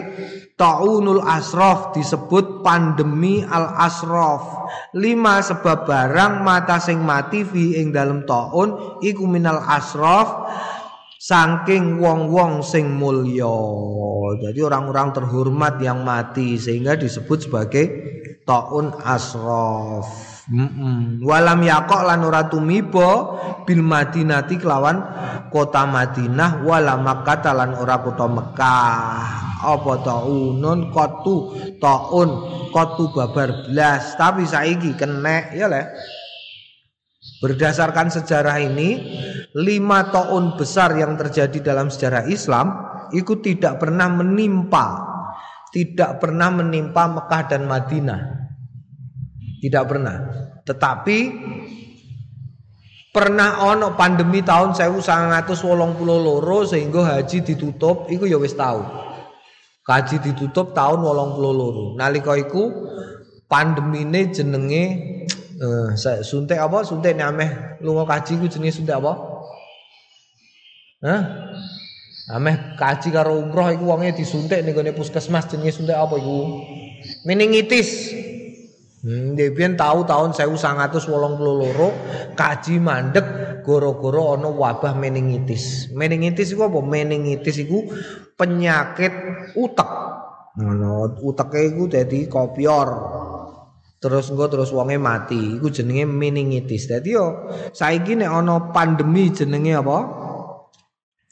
taunul asraf disebut pandemi al asraf lima sebab barang mata sing mati fi ing dalam taun iku minal asraf saking wong-wong sing mulya. Jadi orang-orang terhormat yang mati sehingga disebut sebagai taun asraf. Mm -mm. Walam yakok lan ora tumiba bil Madinati kelawan kota Madinah wala Makkah lan ora kota Mekah. Apa taunun kotu taun kotu babar blas tapi saiki kenek ya le. Berdasarkan sejarah ini, lima tahun besar yang terjadi dalam sejarah Islam itu tidak pernah menimpa, tidak pernah menimpa Mekah dan Madinah. Tidak pernah. Tetapi pernah ono pandemi tahun 1982 sehingga haji ditutup iku ya wis tahu. Haji ditutup tahun 82. Nalika iku pandemine jenenge Eh, suntik apa? Suntik nek ameh lunga kaji ku jenenge suntik apa? Hah? Ameh kaji karo umroh iku wonge disuntik ning gone puskesmas jenenge suntik apa iku? Meningitis. Hmm, Debian tahu tahun 1982 kaji mandek goro-goro ana wabah meningitis. Meningitis iku apa? Meningitis iku penyakit utek. Ngono, uteke iku dadi kopior. Terus engko terus wonge mati iku jenenge meningitis. Dadi yo saiki nek ana pandemi jenenge apa?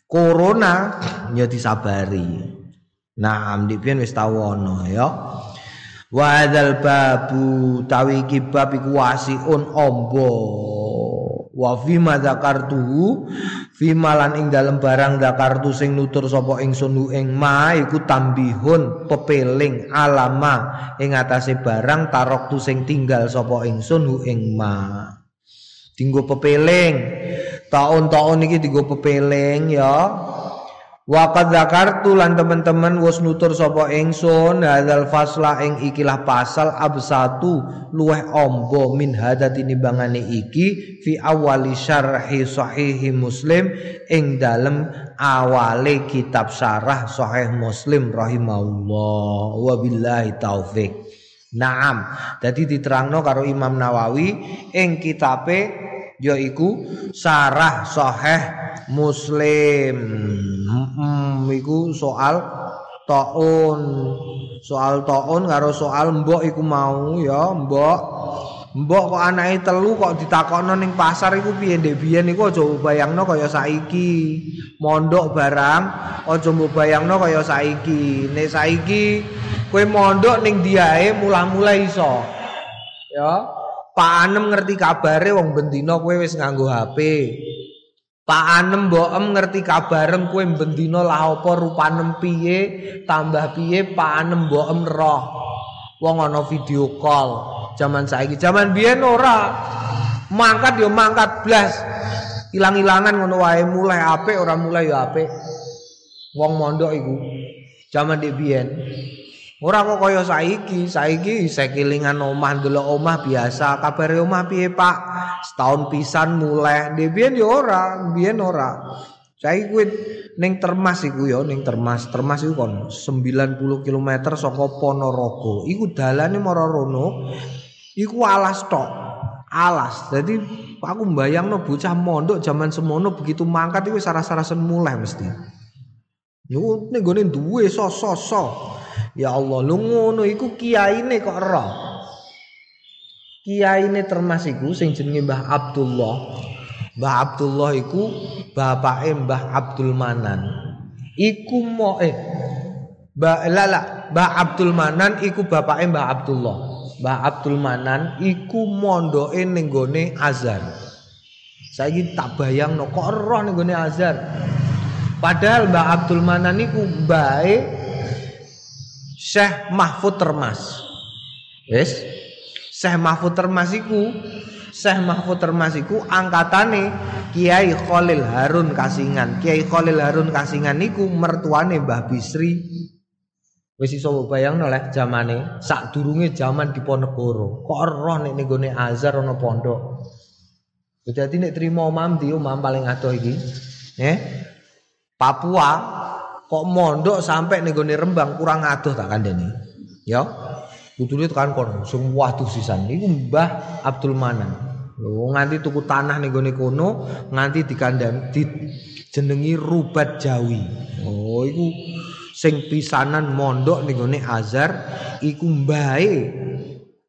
Corona ya disabari. Nah amdi pian wis tau ana ya. Wa babu tawi iki bab iku wasiun ombo wa fi ma zakartuhu fi ing dalem barang zakartu sing nutur sapa ingsun ing ma iku tambihun pepeling alama ing atase barang taroktu sing tinggal sapa ingsun ing ma. Dinggo pepeling. Taun-taun iki dinggo pepeling ya Wa qad zakartu lan teman-teman wis nutur sapa ingsun hadzal fasla ing ikilah pasal absatu luweh ombo min hadati nimbangane iki fi awali syarhi sahihi muslim ing dalem awale kitab syarah sahih muslim rahimahullah. Wa billahi taufik Naam, jadi diterangno karo Imam Nawawi ing kitabe yaiku Sarah Sahih muslim iku soal taun soal taun karo soal mbok iku mau ya mbok Mbok kok anake telu kok ditakokno ning pasar iku piye ndek biyen iku aja bayangno kaya saiki. Mondok barang aja bayangno kaya saiki. Nek saiki kowe mondok ning diae mula-mula iso. Ya. Pak Anem ngerti kabare wong bendina kowe wis nganggo HP. Pak Anem mbokem ngerti kabarem kowe bendina lah apa rupanem piye, tambah piye Pak Anem mbokem roh. Wong ana video call. Zaman saiki, zaman biyen ora. Mangkat yo mangkat blas. Ilang-ilangan ngono wae mulai apik ora mulai yo apik. Wong mondok iku. Zaman di biyen. Ora kok kaya saiki, saiki sekilingan omah ndelok omah biasa. Kabare omah piye, Pak? Setahun pisan mulai. Di biyen yo ora, biyen ora. Saiki kuwi ning Termas iku ya, ning Termas. Termas iku kon 90 km saka Ponorogo. Iku dalane marang rono. Iku alas tok. Alas. Jadi aku mbayangno bocah mondok zaman semono begitu mangkat iku saras-sarasen mulai mesti. Yo ning gone duwe sos-sos. Ya Allah, lu ngono iku kiyaine kok ero. Kiyaine termas iku sing jenenge Mbah Abdullah. Mbah Abdullah iku bapake Mbah Abdul Manan. Iku mo eh Mbah lala, Mbah Abdul Manan iku bapake Mbah Abdullah. Mbah Abdul Manan iku mondoke ning gone Azhar. Saiki tak bayangno kok ero ning gone Azhar. Padahal Mbah Abdul Manan iku mbae Syekh Mahfud Termas. Wis. Syekh Mahfud Termas iku Syekh Mahfud Termas iku angkatane Kiai Khalil Harun Kasingan. Kiai Khalil Harun Kasingan niku mertuane Mbah Bisri. Wis iso bayangno leh zamane sadurunge zaman Diponegoro. Kok roh nek ning gone Azhar ana pondok. Dadi nek trimo omam di omam paling adoh iki. Eh? Papua kok mondok sampai ning gone Rembang kurang adoh tak kandhani. Ya. Kudune tekan kono, sing waduh sisan niku Mbah Abdul Manan. Lho nganti tuku tanah ning gone kono, nganti dikandhani di jenengi Rubat Jawi. Oh iku sing pisanan mondok ning gone Azhar iku mbae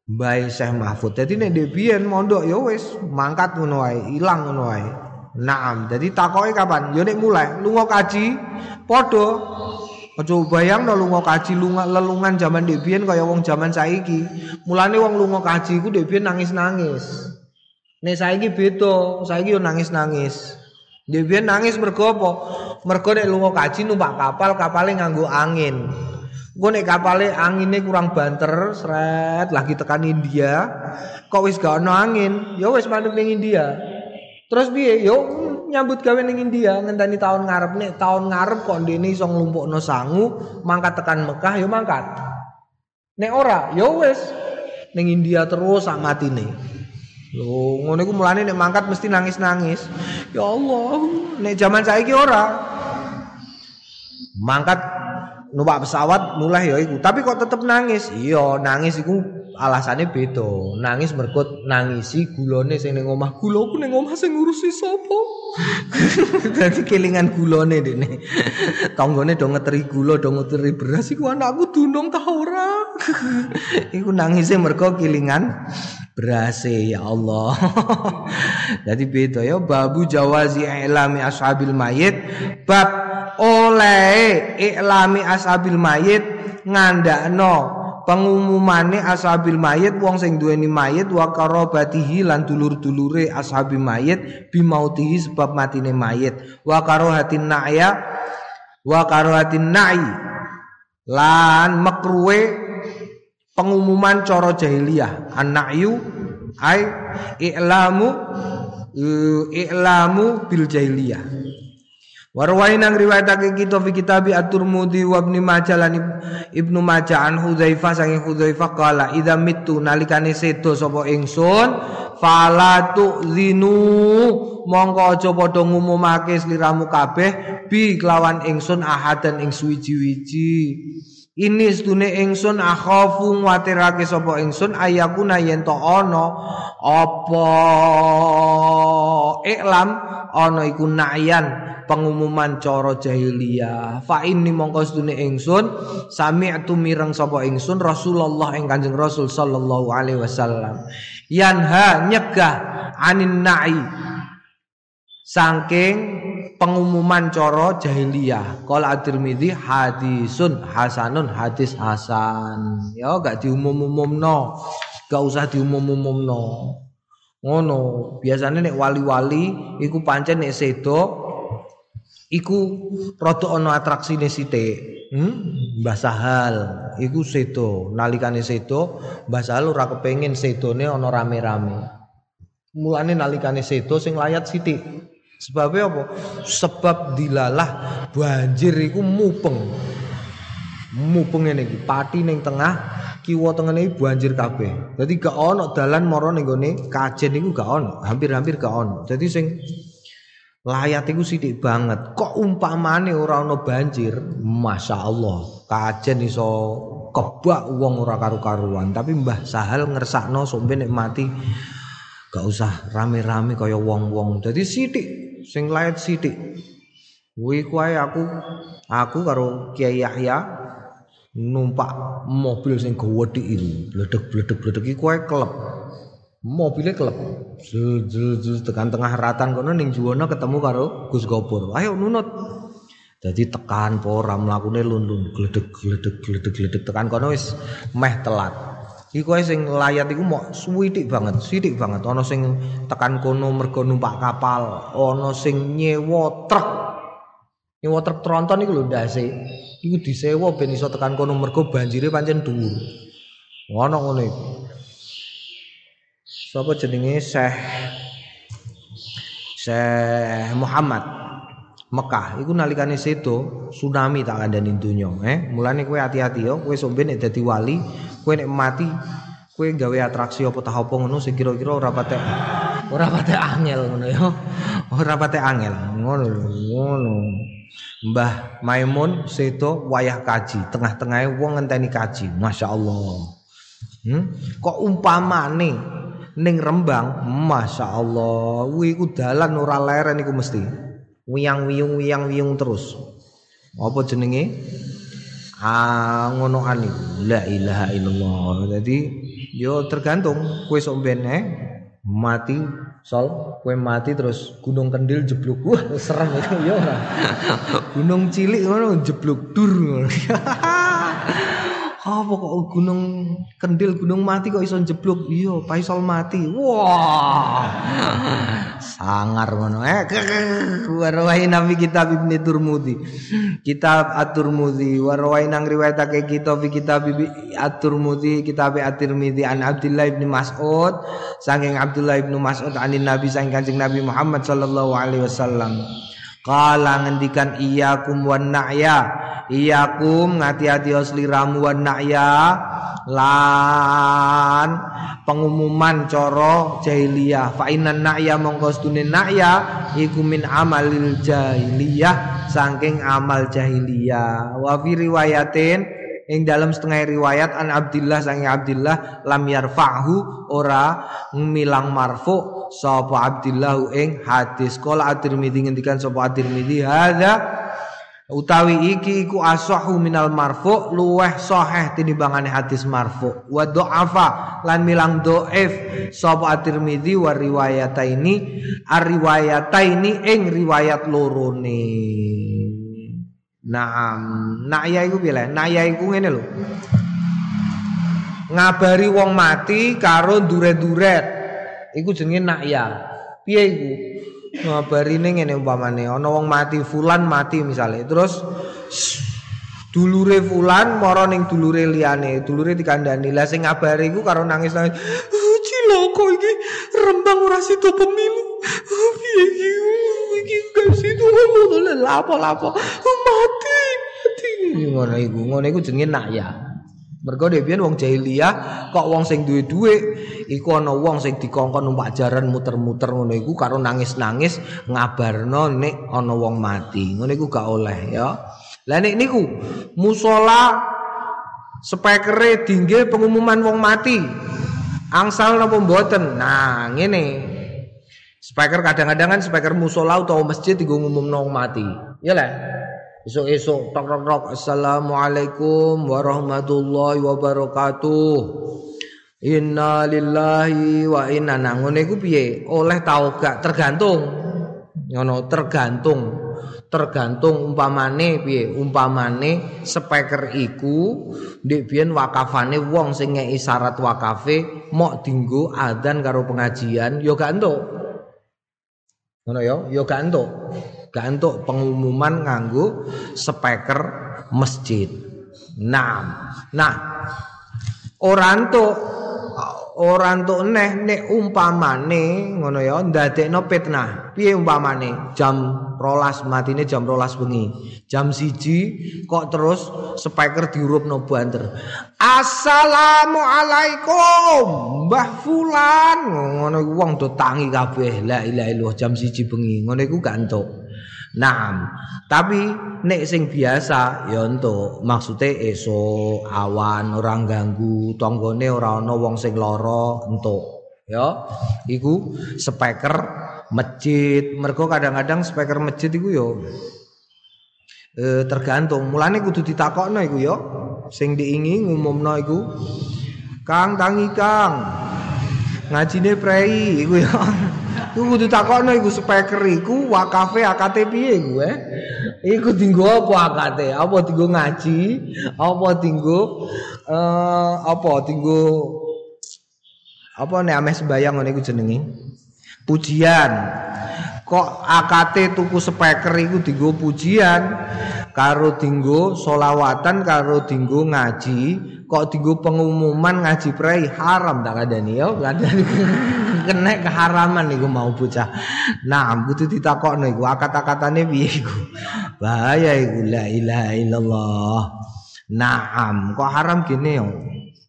Mbah Syekh Mahfud. Dadi nek biyen mondok ya wis mangkat ngono wae, ilang ngono wae. Naam, jadi takoke kapan? Yo nek mulai lunga kaji padha. Aja bayangno lunga kaji lunga lelungan zaman ndek biyen kaya wong zaman saiki. Mulane wong lunga kaji ku ndek biyen nangis-nangis. Nek saiki beda, saiki yo nangis-nangis. Ndek biyen nangis mergo apa? Mergo nek lunga kaji numpak kapal, kapale nganggo angin. Gue nek kapale anginnya kurang banter, seret lagi tekan India. Kok wis gak ono angin? Ya wis mandek ning India. Terus piye? Yo nyambut gawe ning India ngenteni tahun ngarep nek tahun ngarep kok ndene iso nglumpukno sangu mangkat tekan Mekah yo mangkat. Nek ora yo wis ning India terus sak matine. Lho ngono iku mulane nek mangkat mesti nangis-nangis. Ya Allah, nek zaman saiki ora. Mangkat numpak pesawat mulai ya iku, tapi kok tetep nangis. Iya, nangis iku alasannya beda. Nangis mergo nangisi gulone sing ning omah. Gulaku ning omah sing ngurusi sapa? Dadi kelingan gulone dene. Tanggane do ngeteri gula, do ngeteri beras iku anakku dunung ta ora? iku nangise mergo kelingan berase ya Allah. Jadi beda ya babu jawazi ilami ashabil mayit bab oleh iklami ashabil mayit ngandakno pengumumane ashabil mayit wong sing duweni mayit wa karabatihi lan dulur-dulure ashabil mayit bimautihi sebab matine mayit. Wa karahatin na'ya wa karahatin na'i lan makruwe pengumuman cara jahiliyah. An-na'yu ai i'lamu i'lamu bil jahiliyah Warwain nang riwayatake kita fi kitabi At-Tirmidzi wa Ibnu Majah lan Ibnu Majah an Hudzaifah saking Hudzaifah kala idza mitu nalikane sedo sapa ingsun fala tu'zinu mongko aja padha ngumumake sliramu kabeh bi kelawan ingsun ahadan ing suwiji-wiji ini sedune ingsun akhafu nguatirake sapa ingsun ayakuna yen to ana apa? Iklam ana iku nayan pengumuman cara jahiliyah. Fa inni mongko sedune ingsun sami'tu mireng sapa ingsun Rasulullah ing Kanjeng Rasul sallallahu alaihi wasallam. Yanha nyegah anin na'i. Saking pengumuman cara jahiliyah. Qala at-Tirmidzi hadisun hasanun hadis hasan. Ya gak diumum-umumno. Gak usah diumum-umumno. Ngono. Biasanya nek wali-wali iku pancen nek sedo iku rada ana atraksine sithik. Hmm? Mbah Sahal. Iku sedo nalikane sedo. Mbah Sahal ora kepengin sedone ana rame-rame. Mulane nalikane sedo sing layat sithik. Sebabnya apa? Sebab dilalah banjir iku mupeng. Mupeng ngene iki pati ning tengah kiwa tengene banjir kabeh. Dadi gak ono dalan mara ning gone kajen niku gak ono, hampir-hampir gak ono. Dadi sing layat iku sithik banget. Kok umpamane ora ono banjir, Masya Allah, kajen iso kebak wong ora karu-karuan. Tapi Mbah Sahal ngersakno sombe nek mati gak usah rame-rame kaya wong-wong. Dadi sithik sing layat sithik. Kuwi kuwi aku aku karo Kiai Yahya numpak mobil sing gede iki bledek-bledek-bledek iki kowe klep mobilnya klep tekan tengah ratan kono ning juwono ketemu karo Gus Gopur ayo nunut. Jadi tekan pora mlakune lundun gledek gledek gledek gledek tekan kono wis meh telat. Iki kowe sing layat iku mok suwitik banget sithik banget. Ana sing tekan kono mergo numpak kapal ana sing nyewa truk. Nyewa truk tronton iku lho ndase iku disewa ben iso tekan kono mergo banjire pancen dhuwur. Ngono ngono iku. Sapa jenenge? Syekh Syekh Muhammad Mekah. Iku nalikane sedo tsunami tak kandhani donya eh. Mulane kowe hati-hati yo. Kowe sombe nek dadi wali kowe nek mati kowe gawe atraksi apa tah apa ngono sing kira-kira ora patek. Ora patek angel ngono yo. Ora patek angel. Ngono ngono. Mbah Maimun seto wayah kaji, tengah-tengahnya wong ngenteni kaji. Masya Allah. Hmm? Kok umpamane ning Rembang, Masya Allah, wiku dalan ora leren iku mesti. Wiyang-wiyung wiyang-wiyung terus. Apa jenenge? Ah ngono ani. La ilaha illallah. Jadi yo tergantung kowe sok eh mati sol kue mati terus gunung kendil jeblok wah serem itu ya gunung cilik ngono jeblok dur apa kok gunung kendil gunung mati kok iso jeblok iya paisol mati. Wah. Sangar ngono. Eh nabi kitab ibni turmudi kitab at-turmudi warwai nang riwayatake kita fi kitab at-turmudi kitab at-tirmidzi an Abdullah ibni Mas'ud saking Abdullah ibnu Mas'ud anin nabi saking Nabi Muhammad sallallahu alaihi wasallam Kala ngendikan iyyakum wan na'ya. Iyakum ngati-hati sliramu wan na'ya. Lan pengumuman coro jahiliyah. Fa innan na'ya mongko stune na'ya iku min amalil jahiliyah saking amal jahiliyah. Wa fi riwayatin ing dalam setengah riwayat an Abdullah saking Abdullah lam yarfa'hu ora milang marfu sapa Abdillah ing hadis. Kala At-Tirmidzi ngendikan sapa At-Tirmidzi hadza utawi iki iku asahu minal marfu luweh sahih tinimbangane hadis marfu. Wa dha'afa lan milang dhaif sapa At-Tirmidzi wa riwayataini ar-riwayataini ing riwayat lorone Naam, naya iku piye Naya iku ngene lho. Ngabari wong mati karo duret-duret. iku jenenge nakya. Piye iku? Ngabarine ngene umpamane ana wong mati fulan mati misale terus dulure fulan mara ning dulure liyane dulure dikandani lah sing ngabari iku karo nangis nangis oh, ciloko iki rembang ora sido pemilu piye iki iki gak sido lapo lapo mati mati ngono iku ngono iku jenenge nakya Mergo dhewe wong jahiliyah kok wong sing duwe dhuwit iku ana wong sing dikongkon numpak jaran muter-muter ngono iku karo nangis-nangis ngabarno nek ana wong mati. Ngono iku gak oleh ya. Lah nek niku musala spekere dingge pengumuman wong mati. Angsal napa mboten? Nah, ngene. Speaker kadang-kadang kan speaker musola atau masjid digo ngumumno mati. Ya lah. Esok-esok tok tok tok Assalamualaikum warahmatullahi wabarakatuh. Inna lillahi wa inna ngene iku piye? Oleh tau gak tergantung. Ngono tergantung. Tergantung umpamane piye? Umpamane speaker iku ndek biyen wakafane wong sing ngeki syarat wakafe mok dinggo adzan karo pengajian ya gak entuk. Ngono ya, ya gak entuk. Gak pengumuman nganggo speaker masjid. Nah, nah ora entuk ora entuk neh nek umpamane ngono ya ndadekno fitnah. Piye umpamane? Jam rolas matine jam rolas bengi. Jam siji kok terus speaker diurupno banter. Assalamualaikum Mbah Fulan. Ngono wong do tangi kabeh. La ilaha illallah jam siji bengi. Ngono iku gak entuk Nah, tapi nek sing biasa ya entuk. Maksude esuk awan orang ganggu tanggane ora ana wong sing lara entuk. Ya iku speaker masjid. Mereka kadang-kadang speaker masjid itu yo e, tergantung. Mulane kudu ditakokno iku yo sing diingi ngumumno iku Kang tangi Kang. Ngajine prei iku yo iku kudu takokno iku speaker iku wakafe akate piye iku eh? Iku dinggo apa akate? Apa dinggo ngaji? Apa dinggo uh, apa dinggo apa nek ame sembayang ngene iku jenenge pujian kok akate tuku speaker iku dinggo pujian? Karo dinggo solawatan karo dinggo ngaji kok dinggo pengumuman ngaji prei haram tak ada nih yo kena keharaman iku mau bocah. Nah kudu ditakokno iku. Akat-akatane piye iku? Bahaya iku. La ilaha illallah. Naam, kok haram gini yo?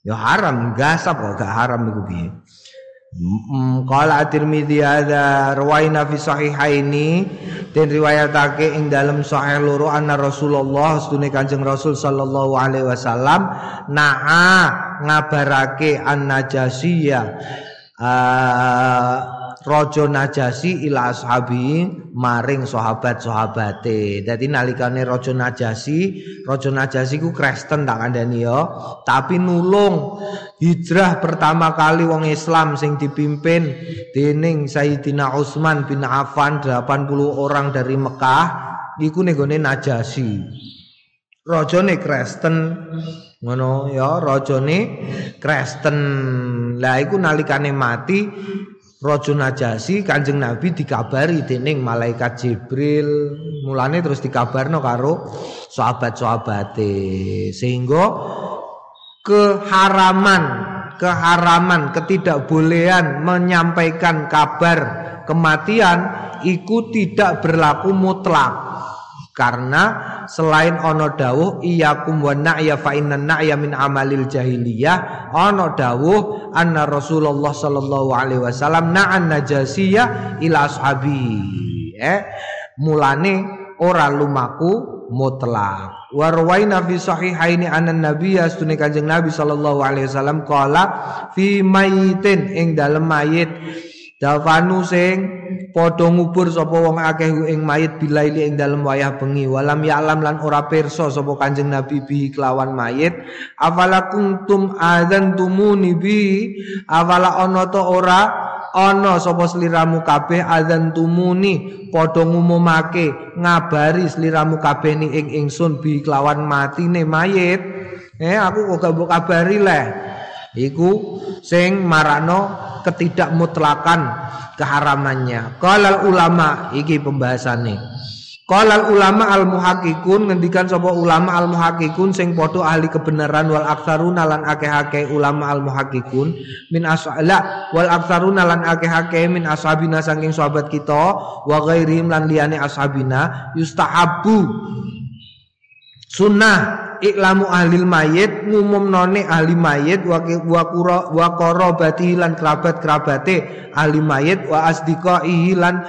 Ya haram, gasap kok gak haram iku piye? Qala At-Tirmidzi hadza rawaina fi sahihaini den riwayatake ing dalam sahih loro anna Rasulullah sedune Kanjeng Rasul sallallahu alaihi wasallam naa ngabarake an-najasiyah. Uh, Raja Najasi ila ashabi maring sahabat-sahabate. Dadi nalikane Raja Najasi, Raja Najasi ku Kristen tak kandhani ya, tapi nulung hijrah pertama kali wong Islam sing dipimpin dening Sayyidina Utsman bin Affan 80 orang dari Mekah iku nenggone Najasi. Rajane Kristen ngono ya, rajane Kristen. Lah iku nalikane mati Raja Najasi Kanjeng Nabi dikabari dening malaikat Jibril. Mulane terus dikabarno karo sahabat-sahabate. Sehingga keharaman keharaman ketidakbolehan menyampaikan kabar kematian itu tidak berlaku mutlak karena selain ono dawuh iyyakum wa na'ya fa inna na'ya min amalil jahiliyah ono dawuh anna Rasulullah sallallahu alaihi wasallam na'an najasiyah ila ashabi. Eh mulane ora lumaku mutlak. Wa rawaina fi sahihaini anna nabiyya sunni kanjeng nabi sallallahu alaihi wasallam qala fi mayitin ing dalem mayit Dafanu sing padha ngubur sapa wong akeh ing mayit bilaili ing dalem wayah bengi. Walam ya'lam lan ora pirsa sapa Kanjeng Nabi bi kelawan mayit. Afala kuntum adzantumuni bi? Afala ana ta ora? Ana sapa sliramu kabeh adzantumuni padha ngumumake ngabari sliramu kabeh ni ing ingsun bi kelawan matine mayit. Eh aku kok gak kabari leh iku sing marano ketidakmutlakan keharamannya. Qalal ulama iki pembahasannya. Qalal ulama al muhaqqiqun ngendikan sapa ulama al muhaqqiqun sing padha ahli kebenaran wal aktsaruna lan akeh-akeh ulama al muhaqqiqun min asala wal aktsaruna lan akeh-akeh min ashabina saking sahabat kita wa lan liyane ashabina yustahabu sunnah iklamu ahli mayit ngumumnone ahli mayit wa wa qura wa qarabati lan kerabat-kerabate ahli mayit wa asdiqaihi lan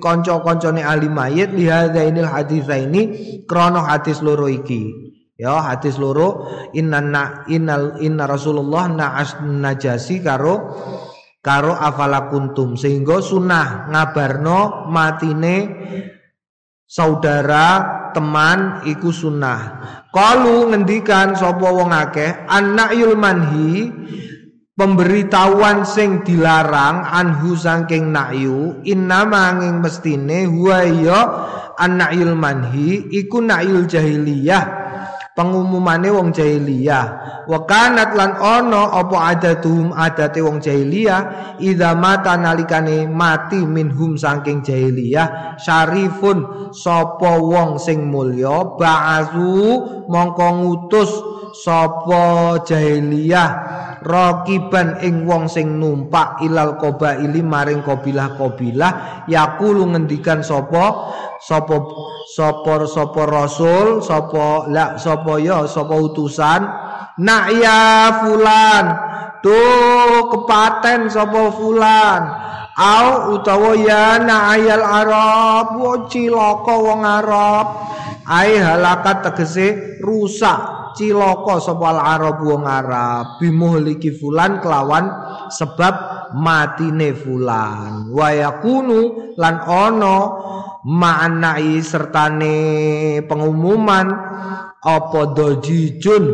kanca-kancane ahli mayit lihadzainil haditsaini krana hadis loro iki. Ya hadis loro inna innal inna rasulullah na'as najasi karo karo afala kuntum. Sehingga sunah ngabarno matine saudara teman iku sunnah. Kalu ngendikan sapa wong akeh anak manhi pemberitahuan sing dilarang anhu saking nakyu inna manging mestine huwa anak manhi iku na'yul jahiliyah pengumumane wong jahiliyah. Wa kanat lan ana apa adatuhum adate wong jahiliyah idza mata nalikane mati minhum saking jahiliyah syarifun sapa wong sing mulya ba'azu mongko ngutus sapa jahiliyah? Rakiban ing wong sing numpak ilal qabaili maring kabilah-kabilah yaqulu ngendikan sapa? Sapa sapa sapa rasul sapa la sapa ya sapa utusan? Nak ya fulan. Tuh kepaten sapa fulan? Au utawa ya ayal arab. Wo cilaka wong arab. Ai halakat tegese rusak cilaka sapa al-arab wong Arab. Bimuhliki fulan kelawan sebab matine fulan. Wa yakunu lan ono ma'anai sertane pengumuman apa dojijun?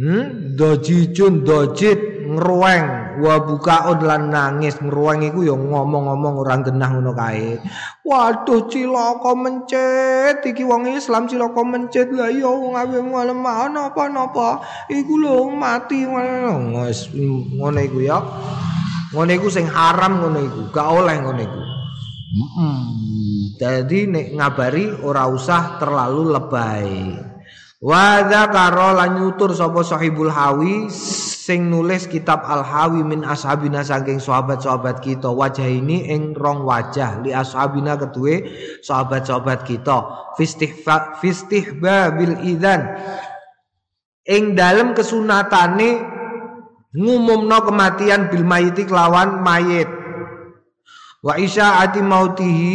Hmm? Dojijun dojit ngruweng wa bukaun lan nangis. Ngruweng iku ya ngomong-ngomong ora genah ngono kae. Waduh cilaka mencet. Iki wong Islam cilaka mencet. Lah ya wong awe malam apa napa iku lho mati. Ngono iku ya. Ngono iku sing haram ngono iku. Gak oleh ngono iku. Jadi nek ngabari ora usah terlalu lebay. Wa dzakara lan nyutur sapa sahibul hawi sing nulis kitab Al-Hawi min ashabina saking sahabat-sahabat kita. Wajah ini ing rong wajah li ashabina kedue sahabat-sahabat kita. Fistihba bil idzan. Ing dalem kesunatane ngumumno kematian bil mayiti kelawan mayit wa isyaati mautihi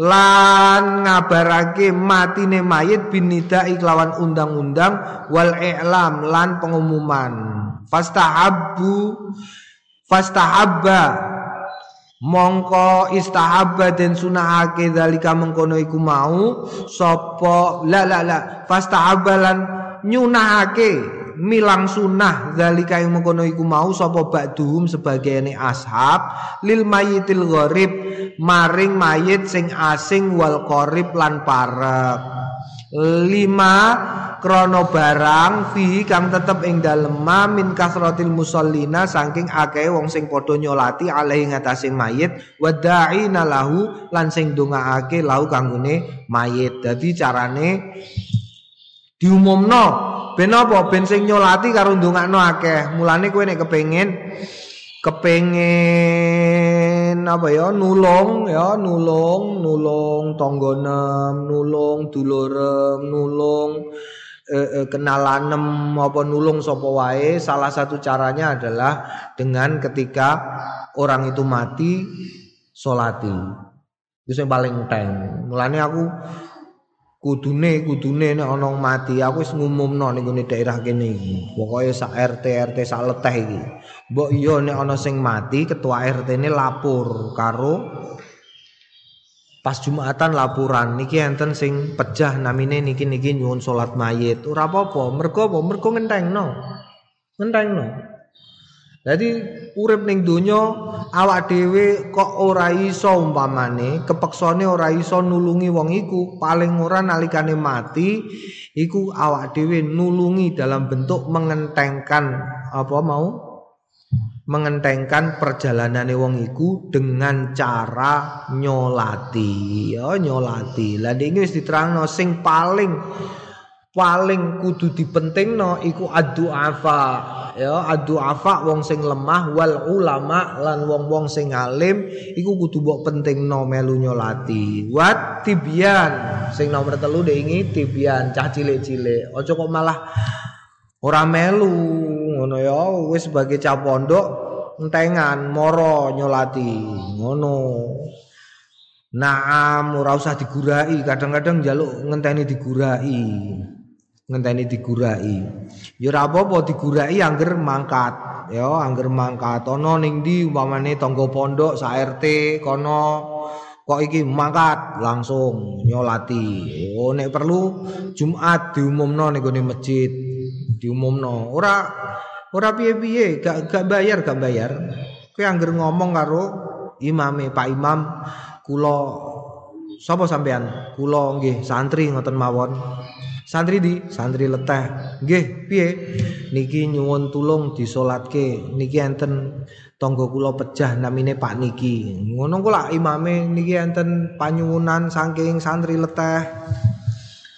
lan ngabarake matine mayit binida iklawan undang-undang wal i'lam lan pengumuman. Fastahabbu fastahabba. Mongko istahabba den sunahake dalika mengkono iku mau sapa la la la fastahabba lan nyunahake milang sunah dalika yang mengkono iku mau sapa ba'duhum sebagiane ashab lil mayitil gharib maring mayit sing asing wal qarib lan parek. Lima krono barang fi kang tetep ing dalem min kasratil musallina saking akeh wong sing padha nyolati alaihi ngatasé mayit wada'ina lahu lan sing ndongaake lahu kanggone mayit. Dadi carane diumumno. Ben apa? Ben sing nyolati karo ndongakno akeh. Mulane kowe nek kepengin kepengin apa ya? Nulung ya nulung nulung tanggonem nulung dulurem nulung eh, eh, kenalanem apa nulung sapa wae. Salah satu caranya adalah dengan ketika orang itu mati solati itu yang paling uteng mulane aku kudune kudune nek ana mati aku wis ngumumno ning ngene daerah kene iki. Pokoke sak RT RT sak leteh iki. Mbok iya nek ana sing mati ketua RT ne lapor karo pas Jumatan laporan. Niki enten sing pejah namine niki niki nyuwun salat mayit. Ora apa-apa mergo apa? Mergo ngentengno. Ngentengno Jadi urip ning donya awak dhewe kok ora iso umpamane kepeksane ora iso nulungi wong iku. Paling ora nalikane mati iku awak dhewe nulungi dalam bentuk mengentengkan apa mau? Mengentengkan perjalanane wong iku dengan cara nyolati. Ya nyolati. Lah iki wis diterangno sing paling paling kudu dipentingno iku addu'afa ya addu'afa wong sing lemah wal ulama lan wong-wong sing alim iku kudu mbok pentingno melu nyolati. Wat tibyan sing nomor telu ini tibyan cah cilik-cilik. Aja kok malah ora melu ngono ya wis sebagai cah pondok entengan moro nyolati ngono. Naam ora usah digurai kadang-kadang njaluk ngenteni digurai ngenteni digurai. Ya ora apa-apa digurai angger mangkat, ya angger mangkat. Ana ning ndi umpamane tangga pondok sak RT kono kok iki mangkat langsung nyolati. Oh nek perlu Jumat diumumno ning gone masjid, diumumno. Ora ora piye-piye, gak gak bayar, gak bayar. Kowe angger ngomong karo imame Pak Imam kula sapa sampean? Kula nggih santri ngoten mawon. Santri di, santri leteh. Nggih, piye? Niki nyuwun tulung disolatke. Niki enten tangga kula pecah namine Pak niki. Ngono kula imame niki enten panyuwunan saking santri leteh.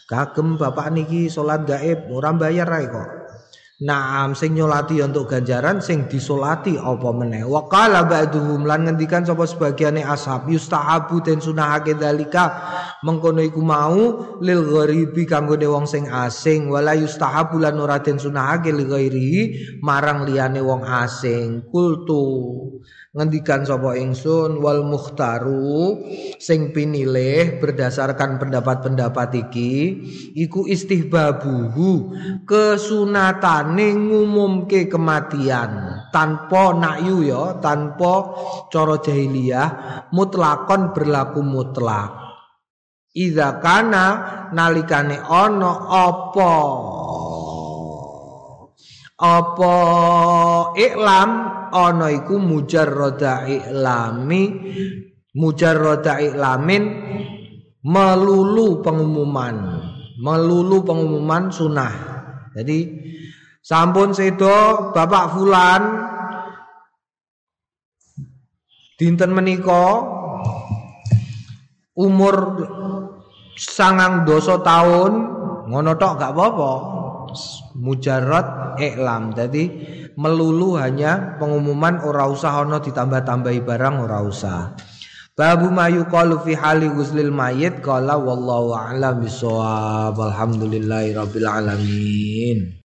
Kagem bapak niki salat gaib ora bayar ae kok. Naam sing nyolati untuk ganjaran sing disolati apa meneh. Wa qala ba'duhum lan ngendikan sapa sebagiane ashab yustahabu den sunahake dalika mengkono iku mau lil gharibi kanggone wong sing asing wala yustahabu lan ora den sunahake ghairi marang liyane wong asing. Kultu ngendikan sapa ingsun wal mukhtaru sing pinilih berdasarkan pendapat-pendapat iki iku istihbabuhu kesunatane ngumumke kematian tanpa nakyu ya tanpa cara jahiliyah mutlakon berlaku mutlak. Iza kana nalikane ana apa apa iklam ana iku mujarrada iklami mujarrada iklamin melulu pengumuman. Melulu pengumuman sunah jadi sampun sedo bapak fulan dinten menika umur sangang doso tahun ngono tok gak apa-apa mujarrad iklam jadi melulu hanya pengumuman ora usah ana ditambah-tambahi barang ora usah. Babu mayu qalu fi hali ghuslil mayit qala wallahu a'lam bisawab alhamdulillahi rabbil alamin